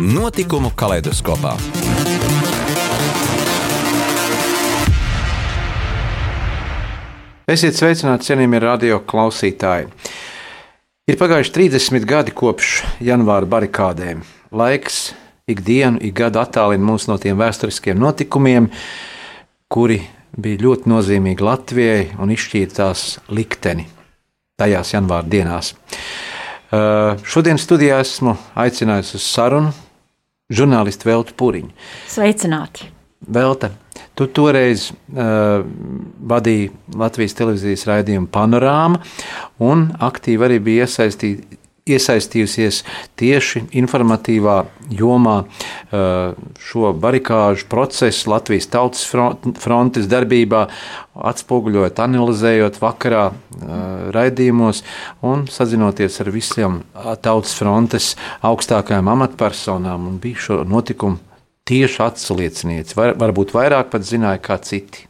Notikumu kaleidoskopā. Esiet sveicināti, cienījamie radio klausītāji. Ir pagājuši 30 gadi kopš janvāra barikādēm. Laiks ikdienu, ik gadu attālina mūs no tiem vēsturiskiem notikumiem, kuri bija ļoti nozīmīgi Latvijai un izšķīra tās likteni tajās janvāra dienās. Uh, šodien studijā esmu aicinājis uz sarunu žurnālistu Veltu Puriņu. Sveicināti! Velta, tu toreiz uh, vadīji Latvijas televīzijas raidījumu Panorāma un aktīvi arī bija iesaistīta iesaistījusies tieši informatīvā jomā šo barikāžu procesu Latvijas Tautas frontes darbībā, atspoguļojot, analizējot vakarā raidījumos un sazinoties ar visiem Tautas frontes augstākajām amatpersonām un bija šo notikumu tieši atsliecinieci. Var, varbūt vairāk pat zināja kā citi.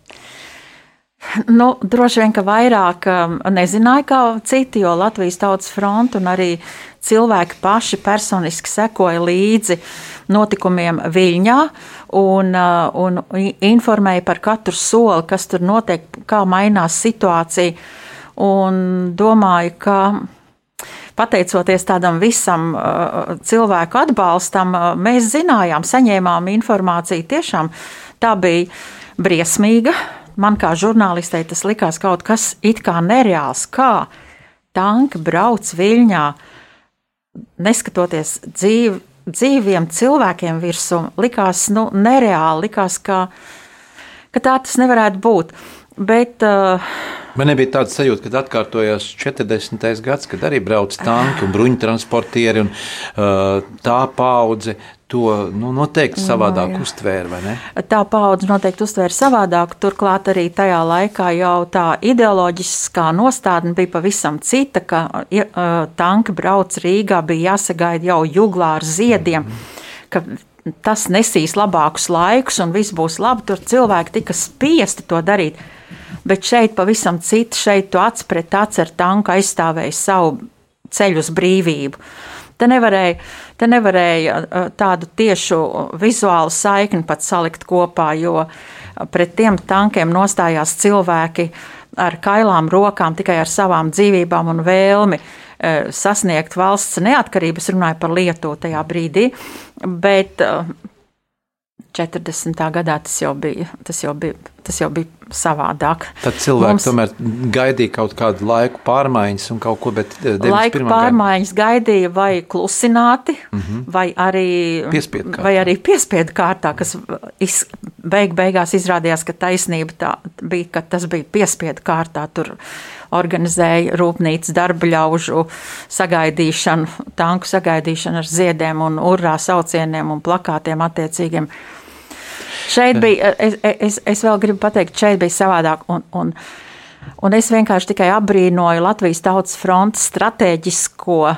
Nu, droši vien, ka vairāk um, nezināja kā citi, jo Latvijas Tautas fronte un arī cilvēki paši personiski sekoja līdzi notikumiem Viļņā un, uh, un informēja par katru soli, kas tur notiek, kā mainās situācija. Un domāju, ka pateicoties tādam visam uh, cilvēku atbalstam, uh, mēs zinājām, saņēmām informāciju. Tiešām tā bija briesmīga man kā žurnālistei tas likās kaut kas it kā nereāls. Kā tanki brauc viļņā, neskatoties dzīvi, dzīviem cilvēkiem virsū, likās nu, nereāli, likās, ka, ka tā tas nevarētu būt. Bet, uh, Man nebija tāda sajūta, kad atkārtojās 40. gads, kad arī brauc tanki un bruņtransportieri un uh, tā paudze to nu, noteikti savādāk no, uztvēra? Tā paudze noteikti uztvēra savādāk. Turklāt arī tajā laikā jau tā ideoloģiskā nostādne bija pavisam cita, ka uh, tanki brauc Rīgā, bija jāsagaida jau juglā ar ziediem, ka tas nesīs labākus laikus un viss būs labi. Tur cilvēki tika spiesti to darīt. Bet šeit pavisam citi, šeit tu acs pret acu ar tanku aizstāvēja savu ceļu uz brīvību. Te nevarēja, te nevarēja tādu tiešu vizuālu saikni pat salikt kopā, jo pret tiem tankiem nostājās cilvēki ar kailām rokām, tikai ar savām dzīvībām un vēlmi sasniegt valsts neatkarību. Es runāju par Lietuvu tajā brīdī, bet 40. gadā tas jau bija, tas jau bija, tas jau bija savādāk. Tad cilvēki Mums, tomēr gaidīja kaut kādu laiku pārmaiņas un kaut ko, bet eh, laika pārmaiņas gada. gaidīja vai klusināti, mm -hmm. vai arī piespiedu kārtā, vai arī piespiedu kārtā kas iz, beig beigās izrādījās, ka taisnība tā bija, ka tas bija piespiedu kārtā. Tur organizēja rūpnīcas darba ļaužu sagaidīšanu, tanku sagaidīšanu ar ziediem un urā saucieniem un plakātiem attiecīgiem. Šeit bija, es, es, es vēl gribu pateikt, šeit bija savādāk. Un, un, un es vienkārši tikai apbrīnoju Latvijas Tautas frontes stratēģisko uh,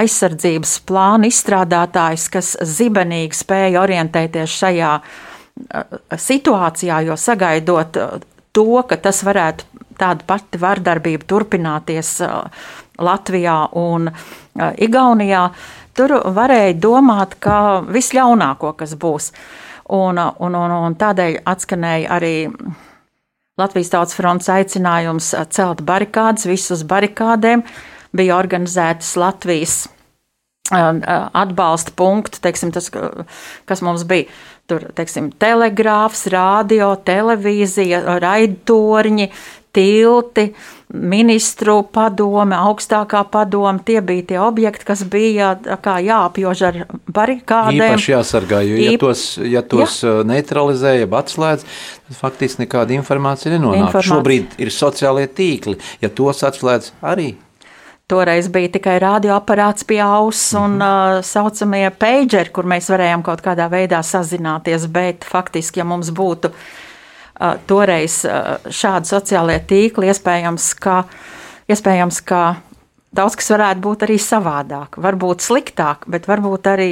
aizsardzības plānu izstrādātājus, kas zibenīgi spēja orientēties šajā uh, situācijā, jo sagaidot uh, to, ka tas varētu tāda pati vardarbība turpināties uh, Latvijā un uh, Igaunijā, tur varēja domāt, ka visļaunāko, kas būs. Uh, Un, un, un, un tādēļ atskanēja arī Latvijas Tautas fronts aicinājums celt barikādas, visus barikādēm. Bija organizētas Latvijas atbalsta punkti, teiksim, tas, kas mums bija. Tur, teiksim, telegrāfs, radio, televīzija, raidtorņi, tilti, ministru padome, augstākā padome. Tie bija tie objekti, kas bija jāapjož ar barikādēm. Īpaši jāsargā, jo, ja Īp... tos, ja tos ja. neutralizē, ja atslēdz, tad faktiski nekāda informācija nenonāk. Informācija. Šobrīd ir sociālie tīkli, ja tos atslēdz arī Toreiz bija tikai radioaparāts pie auss un uh, saucamie pageri, kur mēs varējām kaut kādā veidā sazināties. Bet faktiski, ja mums būtu toreiz uh, šādi sociālie tīkli, iespējams, ka, iespējams, ka daudz kas varētu būt arī savādāk. Varbūt sliktāk, bet varbūt arī.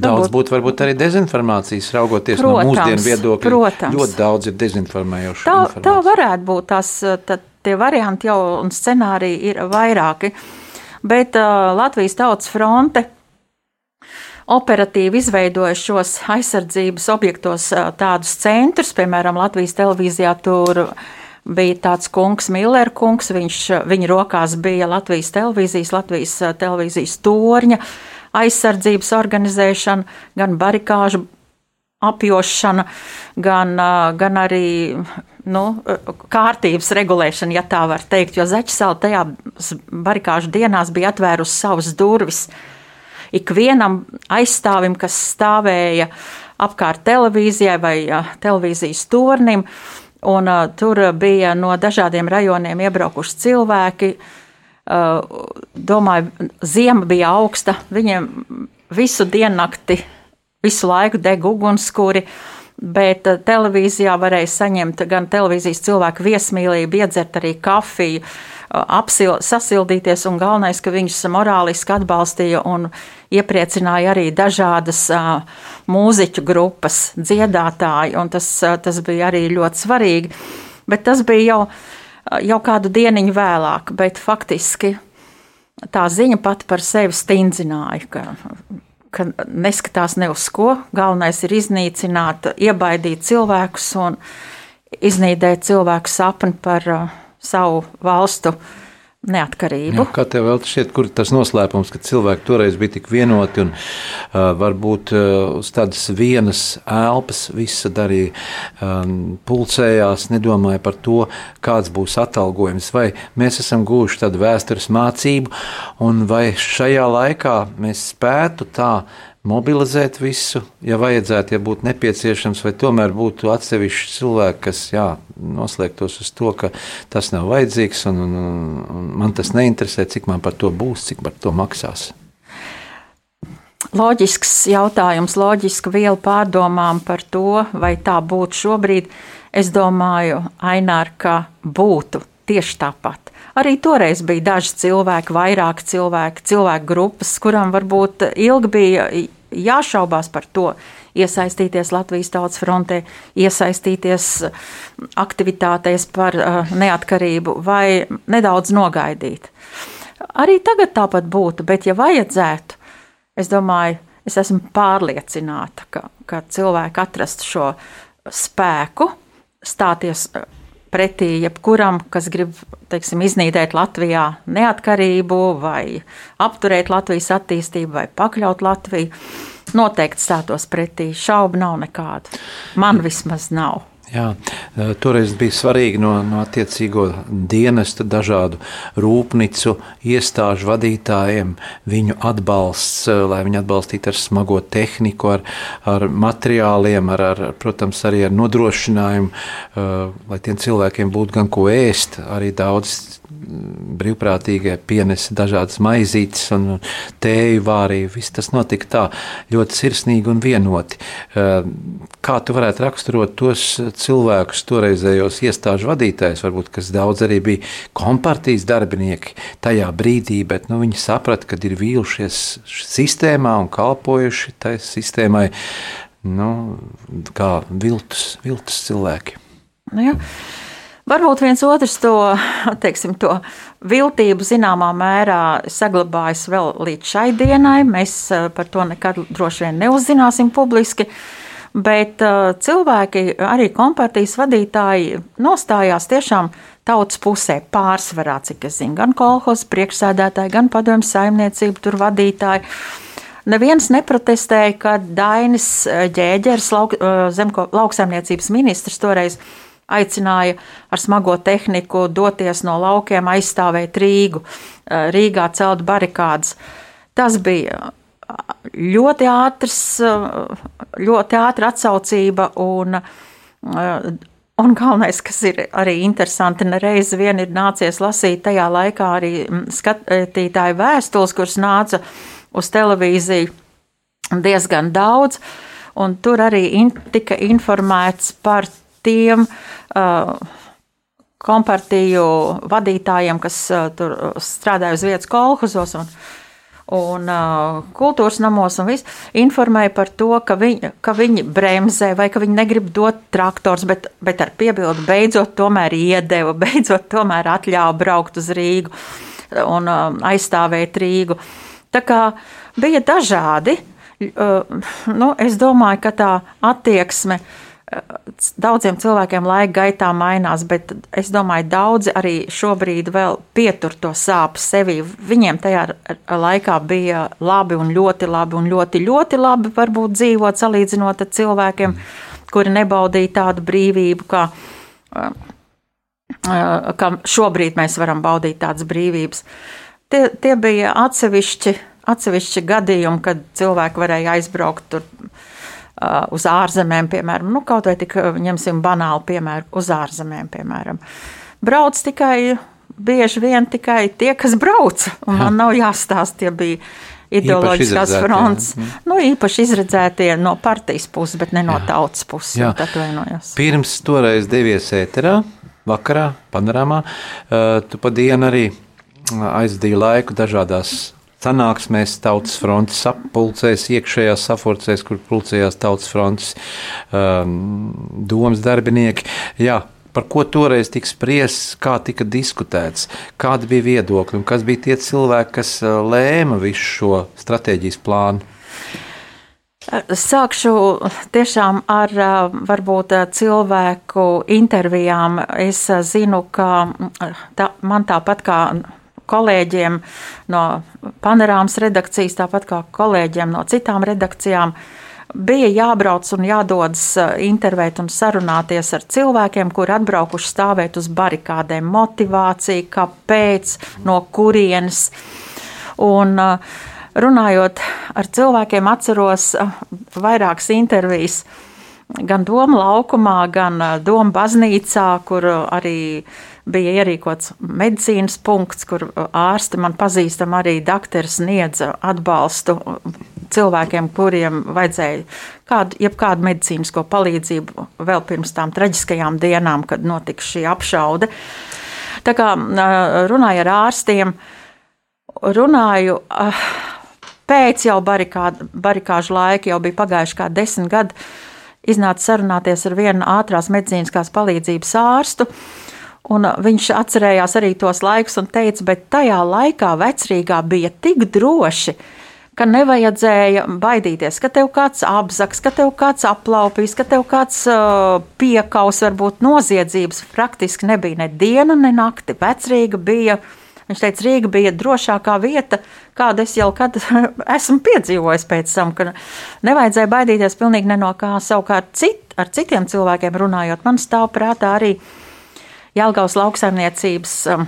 Daudz būtu varbūt arī dezinformācijas, raugoties protams, no mūsdienu viedokļa. Protams. Ļoti daudz ir dezinformējošu. Tā, tā varētu būt tās, tad, tie varianti jau un scenāriji ir vairāki. Bet uh, Latvijas Tautas fronte operatīvi izveidoja šos aizsardzības objektos uh, tādus centrus, piemēram, Latvijas televīzijā tur bija tāds kungs, Miller kungs, viņš, viņa rokās bija Latvijas televīzijas, Latvijas televīzijas torņa aizsardzības organizēšana, gan barikāžu apjošana, gan, gan arī nu, kārtības regulēšana, ja tā var teikt. Jo Zaķisāla tajā barikāžu dienās bija atvērusi savas durvis ikvienam aizstāvim, kas stāvēja apkārt televīzijai vai televīzijas tornim. Un, uh, tur bija no dažādiem rajoniem iebraukuši cilvēki. Uh, domāju, zima bija augsta, viņiem visu diennakti, visu laiku deg ugunskura bet televīzijā varēja saņemt gan televīzijas cilvēku viesmīlību, iedzert arī kafiju, apsil, sasildīties, un galvenais, ka viņus morāliski atbalstīja un iepriecināja arī dažādas mūziķu grupas, dziedātāji, un tas, tas bija arī ļoti svarīgi. Bet tas bija jau, jau kādu dieniņu vēlāk, bet faktiski tā ziņa pati par sevi stindzināja, ka ka neskatās ne uz ko. Galvenais ir iznīcināt, iebaidīt cilvēkus un iznīdēt cilvēku sapni par savu valstu neatkarību. Jā, kā tev šķiet, kur tas noslēpums, ka cilvēki toreiz bija tik vienoti un uh, varbūt uh, uz tādas vienas elpas visa darīja, um, pulcējās, nedomāja par to, kāds būs atalgojums, vai mēs esam gūši tādu vēstures mācību, un vai šajā laikā mēs spētu tā mobilizēt visu, ja vajadzētu, ja būtu nepieciešams, vai tomēr būtu atsevišķi cilvēki, kas jā, noslēgtos uz to, ka tas nav vajadzīgs un, un, un man tas neinteresē, cik man par to būs, cik par to maksās. Loģisks jautājums, loģiska viela pārdomām par to, vai tā būtu šobrīd. Es domāju, Ainār, ka būtu tieši tāpat. Arī toreiz bija daži cilvēki, vairāki cilvēki, cilvēku grupas, kurām varbūt ilgi bija jāšaubās par to, iesaistīties Latvijas tautas frontē, iesaistīties aktivitātēs par uh, neatkarību vai nedaudz nogaidīt. Arī tagad tāpat būtu, bet ja vajadzētu, es domāju, es esmu pārliecināta, ka, ka cilvēki atrastu šo spēku stāties pretī jebkuram, kas grib teiksim, iznīdēt Latvijā neatkarību, vai apturēt Latvijas attīstību, vai pakļaut Latviju. Noteikti stātos pretī. Šaubu nav nekādu. Man vismaz nav. Jā, toreiz bija svarīgi no, no attiecīgo dienestu, dažādu rūpnīcu iestāžu vadītājiem viņu atbalsts, lai viņi atbalstītu ar smago tehniku, ar, ar materiāliem, ar, ar, protams, arī ar nodrošinājumu, lai tiem cilvēkiem būtu gan ko ēst. Arī daudz brīvprātīgie pienesa dažādas maizītes un tēju vārīju. Viss tas notika tā ļoti sirsnīgi un vienoti. Kā tu varētu raksturot tos cilvēkus, toreizējos iestāžu vadītājus, varbūt, kas daudz arī bija kompartijas darbinieki tajā brīdī, bet nu, viņi saprata, ka ir vīlušies sistēmā un kalpojuši tai sistēmai nu, kā viltus, viltus cilvēki. Nu, jā. Varbūt viens otrs to, teiksim, to viltību zināmā mērā saglabājas vēl līdz šai dienai. Mēs eh, par to nekad droši vien neuzzināsim publiski. Bet uh, cilvēki, arī kompartijas vadītāji, nostājās tiešām tautas pusē pārsvarā, cik es zinu, gan kolhos priekšsēdētāji, gan padomju saimniecību tur vadītāji. Neviens neprotestēja, kad Dainis eh, Ģēģers, lauk, zemko, lauksaimniecības ministrs, toreiz aicināja ar smago tehniku doties no laukiem, aizstāvēt Rīgu, eh, Rīgā celt barikādas. Tas bija ļoti ātrs, eh, ļoti ātra atsaucība un eh, Un galvenais, kas ir arī interesanti, nereiz vien ir nācies lasīt tajā laikā arī mm, skatītāju vēstules, kuras nāca uz televīziju diezgan daudz, un tur arī in, tika informēts par tiem uh, kompartiju vadītājiem, kas uh, tur strādāja uz vietas kolhozos un un uh, kultūras namos un viss informēja par to, ka viņi, ka viņi bremzē vai ka viņi negrib dot traktors, bet, bet ar piebildu beidzot tomēr iedeva, beidzot tomēr atļāva braukt uz Rīgu un uh, aizstāvēt Rīgu. Tā kā bija dažādi, uh, nu, es domāju, ka tā attieksme uh, Daudziem cilvēkiem laika gaitā mainās, bet es domāju, daudzi arī šobrīd vēl pietur to sāpes sevī. Viņiem tajā laikā bija labi un ļoti labi un ļoti, ļoti labi varbūt dzīvot salīdzinot ar cilvēkiem, kuri nebaudīja tādu brīvību, kā, kā šobrīd mēs varam baudīt tādas brīvības. Tie, tie bija atsevišķi, atsevišķi gadījumi, kad cilvēki varēja aizbraukt tur uz ārzemēm, piemēram, nu, kaut vai tik uh, ņemsim banālu piemēru uz ārzemēm, piemēram. Brauc tikai bieži vien tikai tie, kas brauc, un man nav jāstāsta, tie bija ideoloģiskās fronts. Mm. Nu, īpaši izredzētie no partijas puses, bet ne no jā. tautas puses. Jā. Pirms toreiz devies ēterā, vakarā, panorāmā, uh, tu pa dienu arī aizdīji laiku dažādās sanāksmēs, tautas frontes sapulcēs, iekšējās sapulcēs, kur pulcējās tautas frontes um, domas darbinieki. Jā, par ko toreiz tika spriests, kā tika diskutēts, kādi bija viedokļi un kas bija tie cilvēki, kas uh, lēma visu šo stratēģijas plānu. Sākšu tiešām ar uh, varbūt uh, cilvēku intervijām. Es zinu, ka tā, man tāpat kā kolēģiem no panorāmas redakcijas, tāpat kā kolēģiem no citām redakcijām. Bija jābrauc un jādodas eh, intervēt un sarunāties ar cilvēkiem, kuri atbraukuši stāvēt uz barikādēm, motivācija, kāpēc, no kurienes. Un, eh, runājot ar cilvēkiem, atceros eh, vairākas intervijas gan Doma laukumā, gan Doma baznīcā, kur arī bija ierīkots medicīnas punkts, kur uh, ārsti man pazīstam arī doktori sniedza atbalstu cilvēkiem, kuriem vajadzēja kādu, jebkādu medicīnisko palīdzību vēl pirms tām traģiskajām dienām, kad notika šī apšaude. Tā kā uh, runāju ar ārstiem, runāju uh, pēc jau barikādu, barikāžu laika, jau bija pagājuši kā desmit gadi, iznāca sarunāties ar vienu ātrās medicīniskās palīdzības ārstu, Un viņš atcerējās arī tos laikus un teica, bet tajā laikā vecrīgā bija tik droši, ka nevajadzēja baidīties, ka tev kāds apzaks, ka tev kāds aplaupīs, ka tev kāds uh, piekaus, varbūt noziedzības. Praktiski nebija ne diena, ne nakti. Vecrīga bija. Viņš teica, Rīga bija drošākā vieta, kādu es jau kad esmu piedzīvojis pēc tam, ka nevajadzēja baidīties pilnīgi ne no kā. Savukārt cit, ar citiem cilvēkiem runājot, man stāv prātā arī uh, Jelgavas lauksaimniecības um,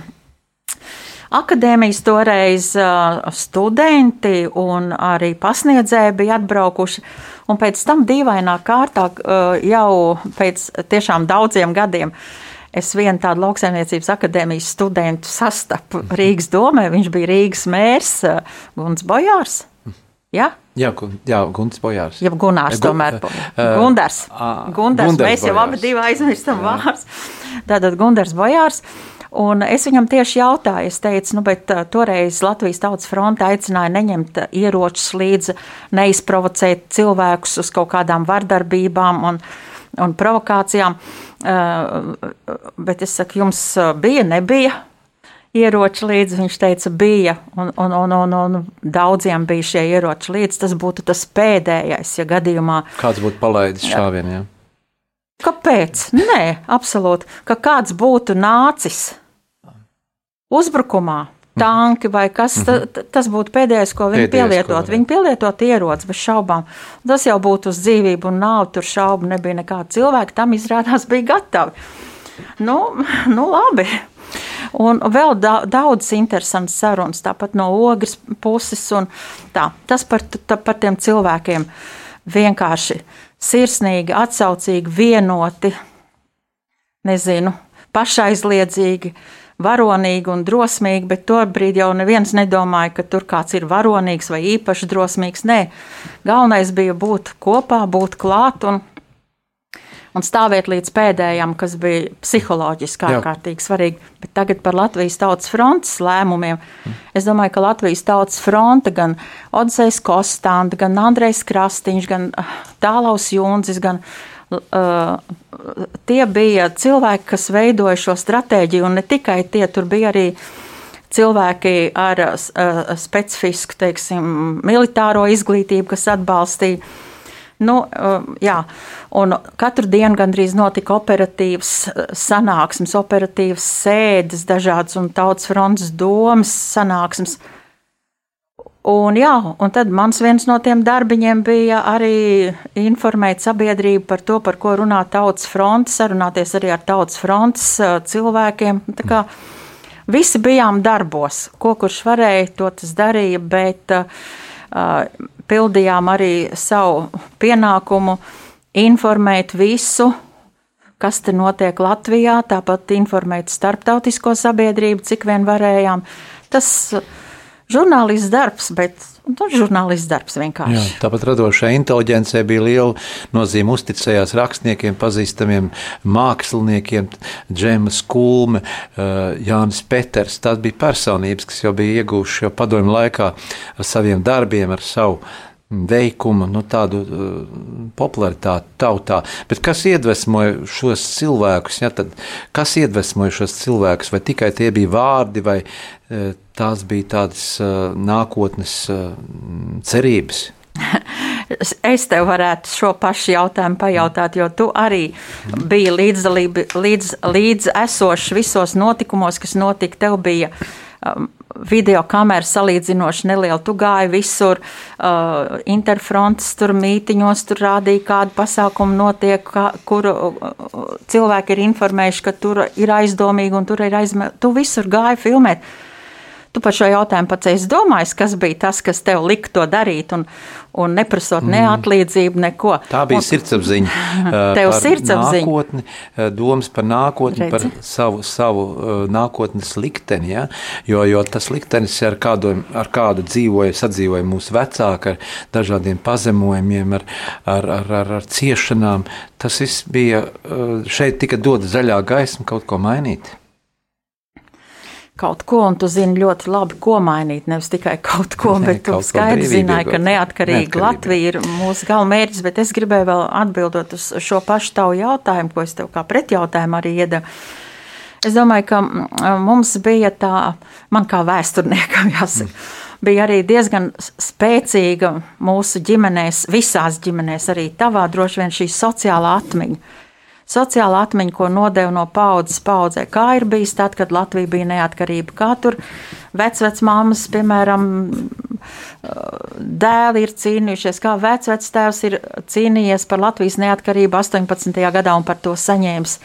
akadēmijas toreiz uh, studenti un arī pasniedzēji bija atbraukuši. Un pēc tam dīvainā kārtā uh, jau pēc tiešām daudziem gadiem. Es vienu tādu lauksaimniecības akadēmijas studentu sastapu Rīgas domē. Viņš bija Rīgas mērs uh, Guns Bojārs. Ja? Jā, jā Gunārs Bojārs. Jā, Gunārs tomēr. Uh, Gundars. Uh, Gundars. Gundars. Mēs jau abi aizmirstam vārdus. Tātad Gundars Bojārs. Un es viņam tieši jautāju, es teicu, nu, bet toreiz Latvijas Tautas fronte aicināja neņemt ieročus līdzi, neizprovocēt cilvēkus uz kaut kādām vardarbībām un, un provokācijām. Uh, bet es saku, jums bija, nebija ieroči līdzi. Viņš teica, bija, un, un, un, un, un daudziem bija šie ieroči līdzi. Tas būtu tas pēdējais, ja gadījumā. Kāds būtu palaidis šāvienu? Ja? Kāpēc? Nē, absolūti. Ka kāds būtu nācis uzbrukumā, tanki vai kas, -hmm. ta, tas būtu pēdējais, ko viņi pielietot. Viņi pielietot ierocis bez šaubām. Tas jau būtu uz dzīvību un nav, tur šaubu nebija nekāda cilvēka, tam izrādās bija gatavi. Nu, nu labi. Un vēl da, daudz interesants sarunas, tāpat no ogres puses. Tā, tas par, tā, par tiem cilvēkiem vienkārši sirsnīgi, atsaucīgi, vienoti. nezinu, pašaizliedzīgi, varonīgi un drosmīgi, bet tobrīd jau neviens nedomāja, ka tur kāds ir varonīgs vai īpaši drosmīgs. Nē, galvenais bija būt kopā, būt klāt un un stāvēt līdz pēdējam, kas bija psiholoģiski ārkārtīgi svarīgi. Bet tagad par Latvijas tautas frontes lēmumiem. Es domāju, ka Latvijas tautas fronte gan Odsejs Kostanda, gan Andrejs Krastīņš, gan ah, Tālaus Junzis, gan Uh, tie bija cilvēki, kas veidoja šo stratēģiju, un ne tikai tie, tur bija arī cilvēki ar uh, specifisku, teiksim, militāro izglītību, kas atbalstīja Nu, um, jā, un katru dienu gandrīz notika operatīvas uh, sanāksmes, operatīvas sēdes, dažādas un tautas fronts domas sanāksmes. Un, jā, un tad mans viens no tiem darbiņiem bija arī informēt sabiedrību par to, par ko runā tautas fronts, sarunāties arī ar tautas fronts uh, cilvēkiem. Tā kā visi bijām darbos, ko kurš varēja, to tas darīja, bet uh, pildījām arī savu pienākumu informēt visu, kas te notiek Latvijā, tāpat informēt starptautisko sabiedrību, cik vien varējām. Tas žurnālists darbs, bet Nu, žurnālists darbs vienkārši. Jā, tāpat radošai inteligencei bija liela nozīme. Uzticējās rakstniekiem, pazīstamiem māksliniekiem, Džemas Kulme, eh, Jānis Peters. Tās bija personības, kas jau bija ieguvuši jau padomju laikā ar saviem darbiem, ar savu veikumu, nu, tādu uh, popularitāti tautā. Bet kas iedvesmoja šos cilvēkus? Ja, tad, kas iedvesmoja šos cilvēkus? Vai tikai tie bija vārdi, vai uh, tās bija tādas uh, nākotnes uh, cerības? Es tev varētu šo pašu jautājumu pajautāt, jo tu arī biji līdzdalība, līdz, līdz esošs visos notikumos, kas notika. Tev bija um, video kamera salīdzinoši neliela. Tu gāji visur, uh, interfronts, tur mītiņos, tur rādīja, kāda pasākuma notiek, kā, kur uh, cilvēki ir informējuši, ka tur ir aizdomīgi un tur ir aizdomīgi. Tu visur gāji filmēt. Tu par šo jautājumu pats esi domājis, kas bija tas, kas tev lika to darīt, un, un neprasot mm. ne atlīdzību, neko. Tā bija un, sirdsapziņa. Tev sirdsapziņa. Nākotni, domas par nākotni, Redzi? par savu, savu nākotnes likteni, ja? jo, jo tas liktenis ar kādu, ar kādu dzīvoja, sadzīvoja mūsu vecāki, ar dažādiem pazemojumiem, ar, ar, ar, ar, ar ciešanām, tas viss bija, šeit tika dota zaļā gaisma kaut ko mainīt kaut ko, un tu zini ļoti labi, ko mainīt. Nevis tikai kaut ko, bet tu skaidri zināji, ka neatkarīga Latvija ir mūsu galvenmērķis. Bet es gribēju vēl atbildot uz šo pašu tavu jautājumu, ko es tev kā pretjautājumu arī iedevu. Es domāju, ka mums bija tā, man kā vēsturniekam jāsaka. Mm bija arī diezgan spēcīga mūsu ģimenēs, visās ģimenēs, arī tavā droši vien šī sociālā atmiņa sociāla atmiņa, ko nodeva no paudzes paudzē. Kā ir bijis tad, kad Latvija bija neatkarība? Kā tur vecvecmāmas, piemēram, dēli ir cīnījušies, kā vecvectēvs ir cīnījies par Latvijas neatkarību 18. gadā un par to saņēmis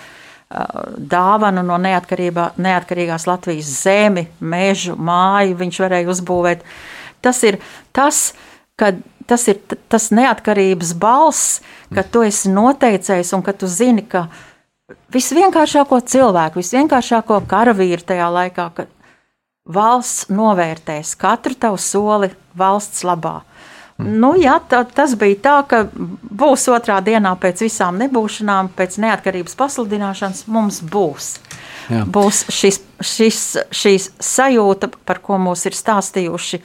dāvanu no neatkarīgās Latvijas zemi, mežu, māju viņš varēja uzbūvēt. Tas ir tas, kad tas ir tas neatkarības balss, ka tu esi noteicējis un ka tu zini, ka visvienkāršāko cilvēku, visvienkāršāko karavīru tajā laikā, ka valsts novērtēs katru tavu soli valsts labā. Nu, jā, tā, tas bija tā, ka būs otrā dienā pēc visām nebūšanām, pēc neatkarības pasludināšanas mums būs. Jā. Būs šis, šis, šīs sajūta, par ko mums ir stāstījuši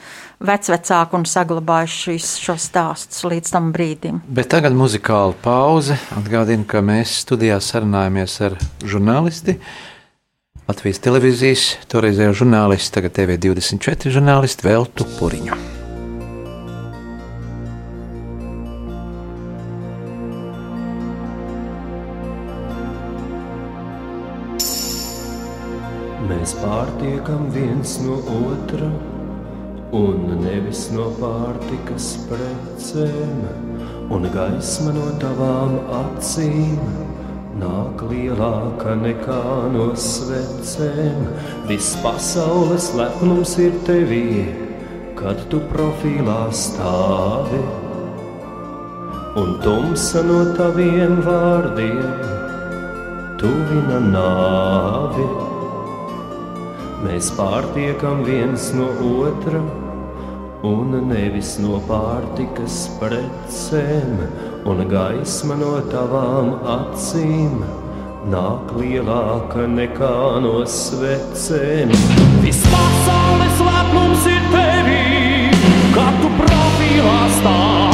vecvecāki un saglabājuši šo stāstus līdz tam brīdim. Bet tagad muzikāla pauze. Atgādinu, ka mēs studijā sarunājamies ar žurnālisti. Latvijas televīzijas toreizējo žurnālistu, tagad TV24 žurnālistu Veltu Puriņu. Mēs pārtiekam viens no otra un nevis no pārtikas precēm, un gaisma no tavām acīm nāk lielāka nekā no svecēm. Viss pasaules lepnums ir tevī, kad tu profilā stāvi, un tumsa no taviem vārdiem tuvina nāvi. Mēs pārtiekam viens no otra, un nevis no pārtikas precēm, un gaisma no tavām acīm nāk lielāka nekā no svecēm. Viss pasaules lepnums ir tevī, kad tu profilā stāvi.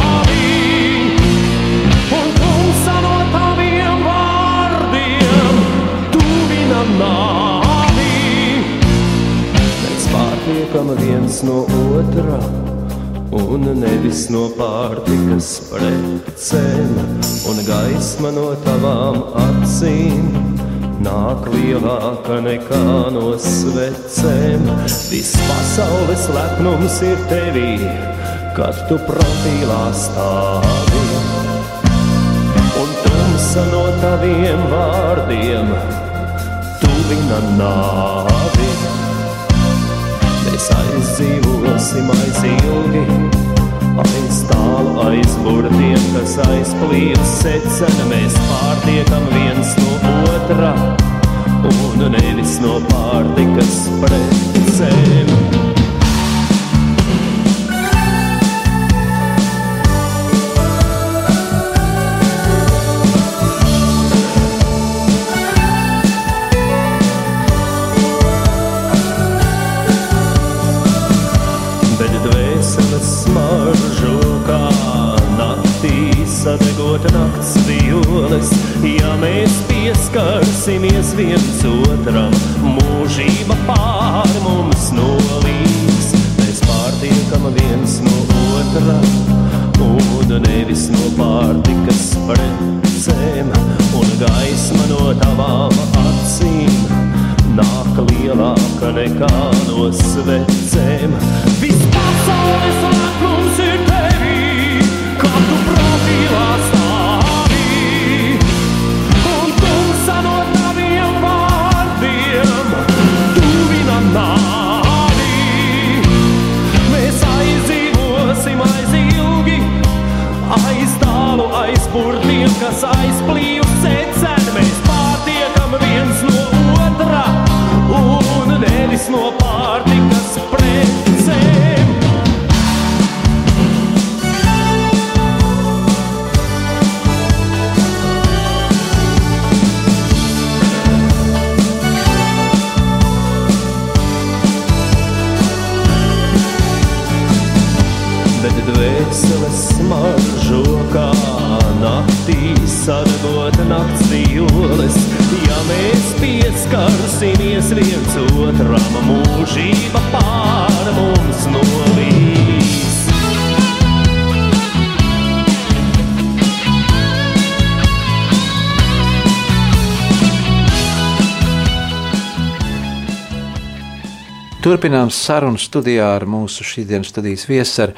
Pārtiekam viens no otra un nevis no pārtikas precēm, un gaisma no tavām acīm nāk lielāka nekā no svecēm. Viss pasaules lepnums ir tevī, kad tu profilā stāvi, un tumsa no taviem vārdiem tuvina nāvi. Mēs aizdzīvosim aiz ilgi, aiz tālu aiz burtiem, kas aizplīvs secena. Mēs pārtiekam viens no otra, un nevis no pārtikas precēm. Violes. Ja mēs pieskarsimies viens otram, mūžība pār mums nolīs. Mēs pārtiekam viens no otra, un nevis no pārtikas precēm, un gaisma no tavām acīm nāk lielāka nekā no svecēm. Viss pasaules lepnums ir tevī, kā tu profilā tālu, aiz burtiem, kas aizplīvs Turpinām sarunu studijā ar mūsu šīsdienas studijas viesu,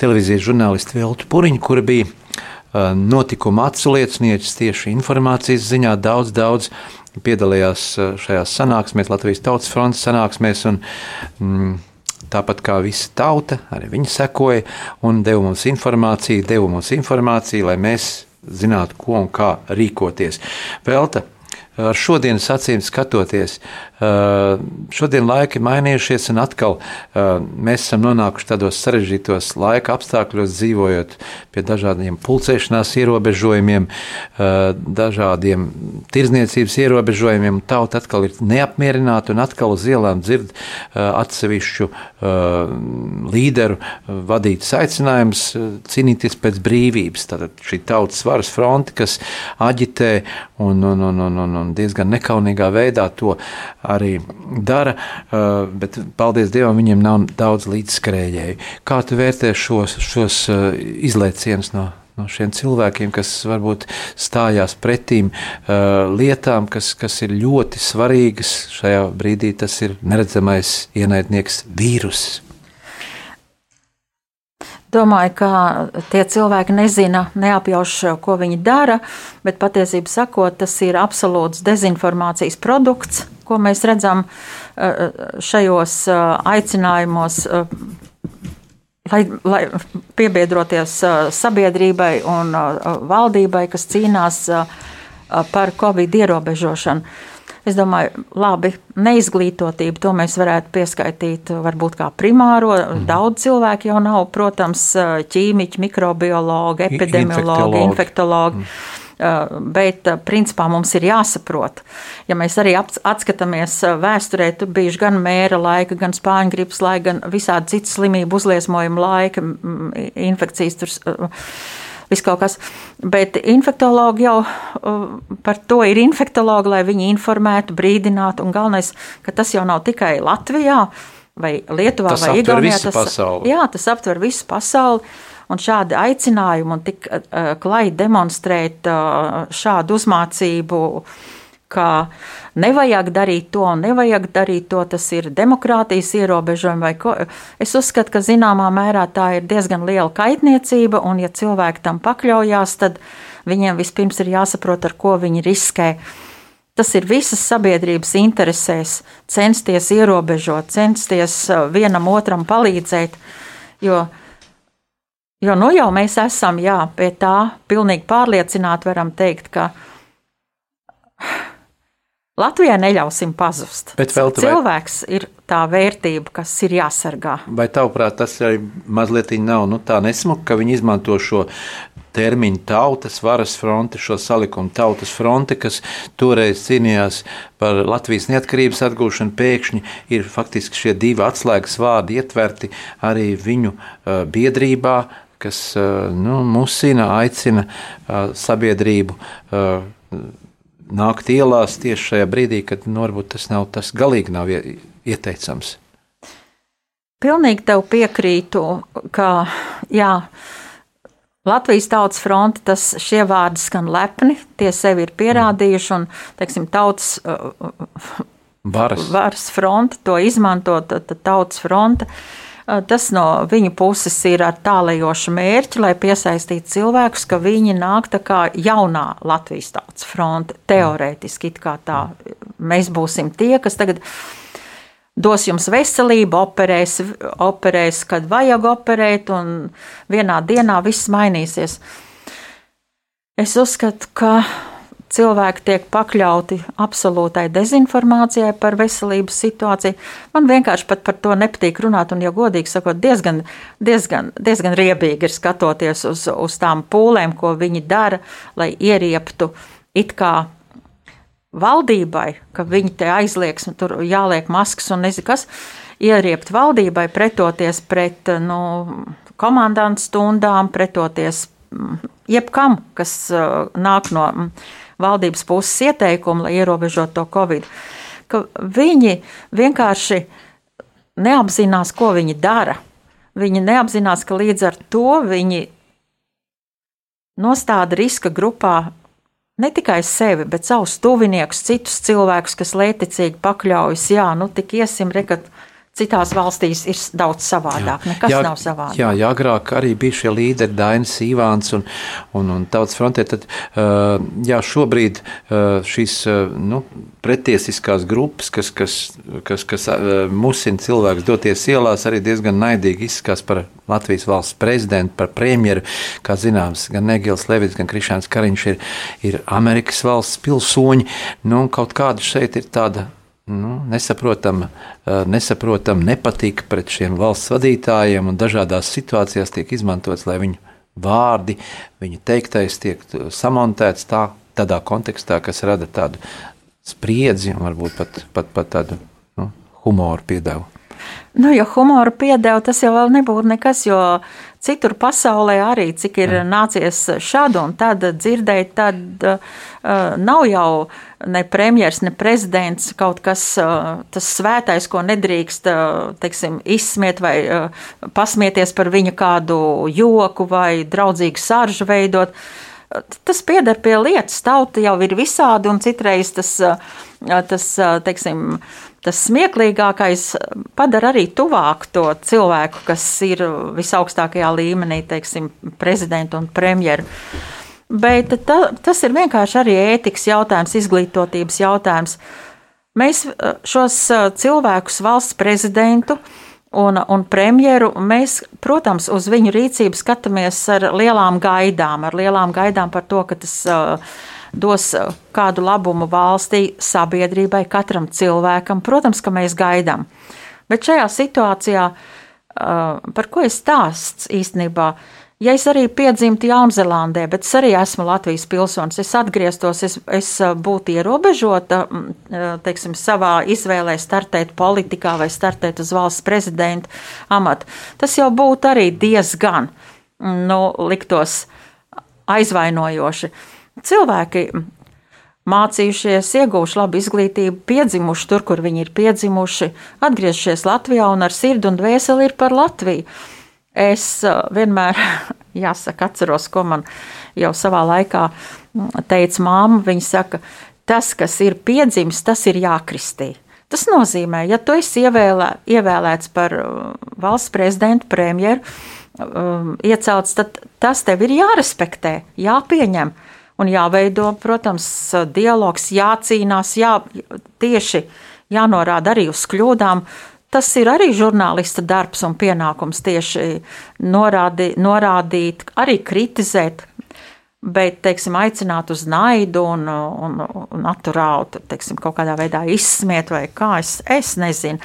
televīzijas žurnālistu Veltu Puriņu, kura bija uh, notikuma atsliecinieks tieši informācijas ziņā. Daudz, daudz piedalījās uh, šajās sanāksmēs, Latvijas Tautas fronts sanāksmēs. Un, mm, Tāpat kā visa tauta, arī viņi sekoja un deva mums informāciju, deva mums informāciju, lai mēs zinātu, ko un kā rīkoties. Velta, ar šodienas acīm skatoties, šodien laiki mainījušies, un atkal mēs esam nonākuši tādos sarežģītos laika apstākļos, dzīvojot pie dažādiem pulcēšanās ierobežojumiem, dažādiem tirzniecības ierobežojumiem. Tauta atkal ir neapmierināta un atkal uz ielām dzird atsevišķu līderu vadītas aicinājums cīnīties pēc brīvības. Tātad šī tautas varas fronte, kas aģitē un, un, un, un, un diezgan nekaunīgā veidā to arī dara, bet paldies Dievam, viņiem nav daudz līdzskrējēju. Kā tu vērtē šos, šos izlaicienus no, no šiem cilvēkiem, kas varbūt stājās pretīm uh, lietām, kas, kas ir ļoti svarīgas šajā brīdī? Tas ir neredzamais ienaidnieks vīruss. Domāju, ka tie cilvēki nezina, neapjauš, ko viņi dara, bet patiesībā sakot, tas ir absolūts dezinformācijas produkts, ko mēs redzam šajos aicinājumos, lai, lai piebiedroties sabiedrībai un valdībai, kas cīnās par covid ierobežošanu. Es domāju, labi, neizglītotība, to mēs varētu pieskaitīt varbūt kā primāro. Mm. Daudz cilvēku jau nav, protams, ķīmiķi, mikrobiologi, epidemiologi, infektologi. infektologi. Mm. Bet, principā, mums ir jāsaprot, ja mēs arī atskatāmies vēsturē, tur bijuši gan mēra laika, gan spāņu gripas laika, gan visādi citas slimību uzliesmojuma laika, infekcijas tur viss kaut kas. Bet infektologi jau par to ir infektologi, lai viņi informētu, brīdinātu. Un galvenais, ka tas jau nav tikai Latvijā vai Lietuvā tas vai Igaunijā. Tas, pasauli. jā, tas aptver visu pasauli. Un šādi aicinājumi un tik uh, klai demonstrēt uh, šādu uzmācību, ka nevajag darīt to un nevajag darīt to, tas ir demokrātijas ierobežojumi. Vai ko. Es uzskatu, ka zināmā mērā tā ir diezgan liela kaitniecība, un ja cilvēki tam pakļaujās, tad viņiem vispirms ir jāsaprot, ar ko viņi riskē. Tas ir visas sabiedrības interesēs censties ierobežot, censties vienam otram palīdzēt, jo Jo nu jau mēs esam, jā, pie tā pilnīgi pārliecināti varam teikt, ka Latvijai neļausim pazust. Bet vēl tu cilvēks vai... ir tā vērtība, kas ir jāsargā. Vai tavuprāt, tas arī mazliet nav nu, tā nesmuka, ka viņi izmanto šo termiņu tautas varas fronte, šo salikumu tautas fronte, kas toreiz cīnījās par Latvijas neatkarības atgūšanu, pēkšņi ir faktiski šie divi atslēgas vārdi ietverti arī viņu uh, biedrībā, kas uh, nu, musina, aicina uh, sabiedrību. Uh, nākt ielās tieši šajā brīdī, kad nu, varbūt tas nav tas galīgi nav ieteicams. Pilnīgi tev piekrītu, ka jā, Latvijas tautas fronte, tas šie vārdi skan lepni, tie sevi ir pierādījuši, un, teiksim, tautas varas, varas fronte to izmanto, tad tautas fronte. Uh, Tas no viņu puses ir ar tālējošu mērķi, lai piesaistītu cilvēkus, ka viņi nāk tā kā jaunā Latvijas tautas fronte. Teorētiski tā mēs būsim tie, kas tagad dos jums veselību, operēs, operēs, kad vajag operēt, un vienā dienā viss mainīsies. Es uzskatu, ka cilvēki tiek pakļauti absolūtai dezinformācijai par veselības situāciju. Man vienkārši pat par to nepatīk runāt, un, ja godīgi sakot, diezgan, diezgan, diezgan riebīgi ir skatoties uz, uz tām pūlēm, ko viņi dara, lai ierieptu it kā valdībai, ka viņi te aizliegs, tur jāliek maskas un nezinu kas, ieriept valdībai, pretoties pret nu, komandantu stundām, pretoties mm, jebkam, kas uh, nāk no valdības puses ieteikumu, lai ierobežotu to covid. Ka viņi vienkārši neapzinās, ko viņi dara. Viņi neapzinās, ka līdz ar to viņi nostāda riska grupā ne tikai sevi, bet savus tuviniekus, citus cilvēkus, kas lētecīgi pakļaujas. Jā, nu tik iesim, rekat, Citās valstīs ir daudz savādāk. Jā. Nekas jā, nav savādāk. Jā, jā, agrāk arī bija šie līderi, Dainis Ivāns un, un, un Tautas frontē. Tad, jā, šobrīd šīs nu, pretiesiskās grupas, kas, kas, kas, kas musina cilvēkus doties ielās, arī diezgan naidīgi izskatās par Latvijas valsts prezidentu, par premjeru. Kā zināms, gan Negils Levits, gan Krišāns Kariņš ir, ir Amerikas valsts pilsoņi. Nu, kaut kāda šeit ir tāda nu, nesaprotam, nesaprotam nepatika pret šiem valsts vadītājiem, un dažādās situācijās tiek izmantots, lai viņu vārdi, viņa teiktais tiek samontēts tā, tādā kontekstā, kas rada tādu spriedzi un varbūt pat, pat, pat tādu nu, humoru piedevu. Nu, jo humoru piedeva, tas jau nebūtu nekas, jo citur pasaulē arī, cik ir nācies šādu un tādu dzirdēt, tad uh, nav jau ne premjers, ne prezidents kaut kas uh, tas svētais, ko nedrīkst, uh, teiksim, izsmiet vai uh, pasmieties par viņu kādu joku vai draudzīgu saržu veidot. Tas pieder pie lietas, tauta jau ir visādi, un citreiz tas, tas teiksim, tas smieklīgākais padara arī tuvāk to cilvēku, kas ir visaugstākajā līmenī, teiksim, prezidentu un premjeru. Bet ta, tas ir vienkārši arī ētikas jautājums, izglītotības jautājums. Mēs eh, šos eh, cilvēkus, valsts prezidentu un, un premjeru, mēs, protams, uz viņu rīcību skatāmies ar lielām gaidām, ar lielām gaidām par to, ka tas uh, dos uh, kādu labumu valstī, sabiedrībai, katram cilvēkam. Protams, ka mēs gaidām. Bet šajā situācijā, uh, par ko ir stāsts īstenībā, Ja es arī piedzimtu Jaunzēlandē, bet es arī esmu Latvijas pilsonis, es atgrieztos, es, es uh, būtu ierobežota mm, teiksim, savā izvēlē startēt politikā vai startēt uz valsts prezidenta amatu. Tas jau būtu arī diezgan mm, nu, liktos aizvainojoši. Cilvēki mācījušies, ieguvuši labu izglītību, piedzimuši tur, kur viņi ir piedzimuši, atgriežušies Latvijā un ar sirdi un dvēseli ir par Latviju. Es uh, vienmēr, jāsaka, atceros, ko man jau savā laikā mm, teica māma. Viņa saka, tas, kas ir piedzimis, tas ir jākristī. Tas nozīmē, ja tu esi ievēlē, ievēlēts par uh, valsts prezidentu, premjeru, um, iecelts, tad tas tev ir jārespektē, jāpieņem un jāveido, protams, dialogs, jācīnās, jā, tieši jānorāda arī uz kļūdām. Tas ir arī žurnālista darbs un pienākums tieši norādi, norādīt, arī kritizēt, bet, teiksim, aicināt uz naidu un, un, un naturāli, teiksim, kaut kādā veidā izsmiet vai kā, es, es nezinu.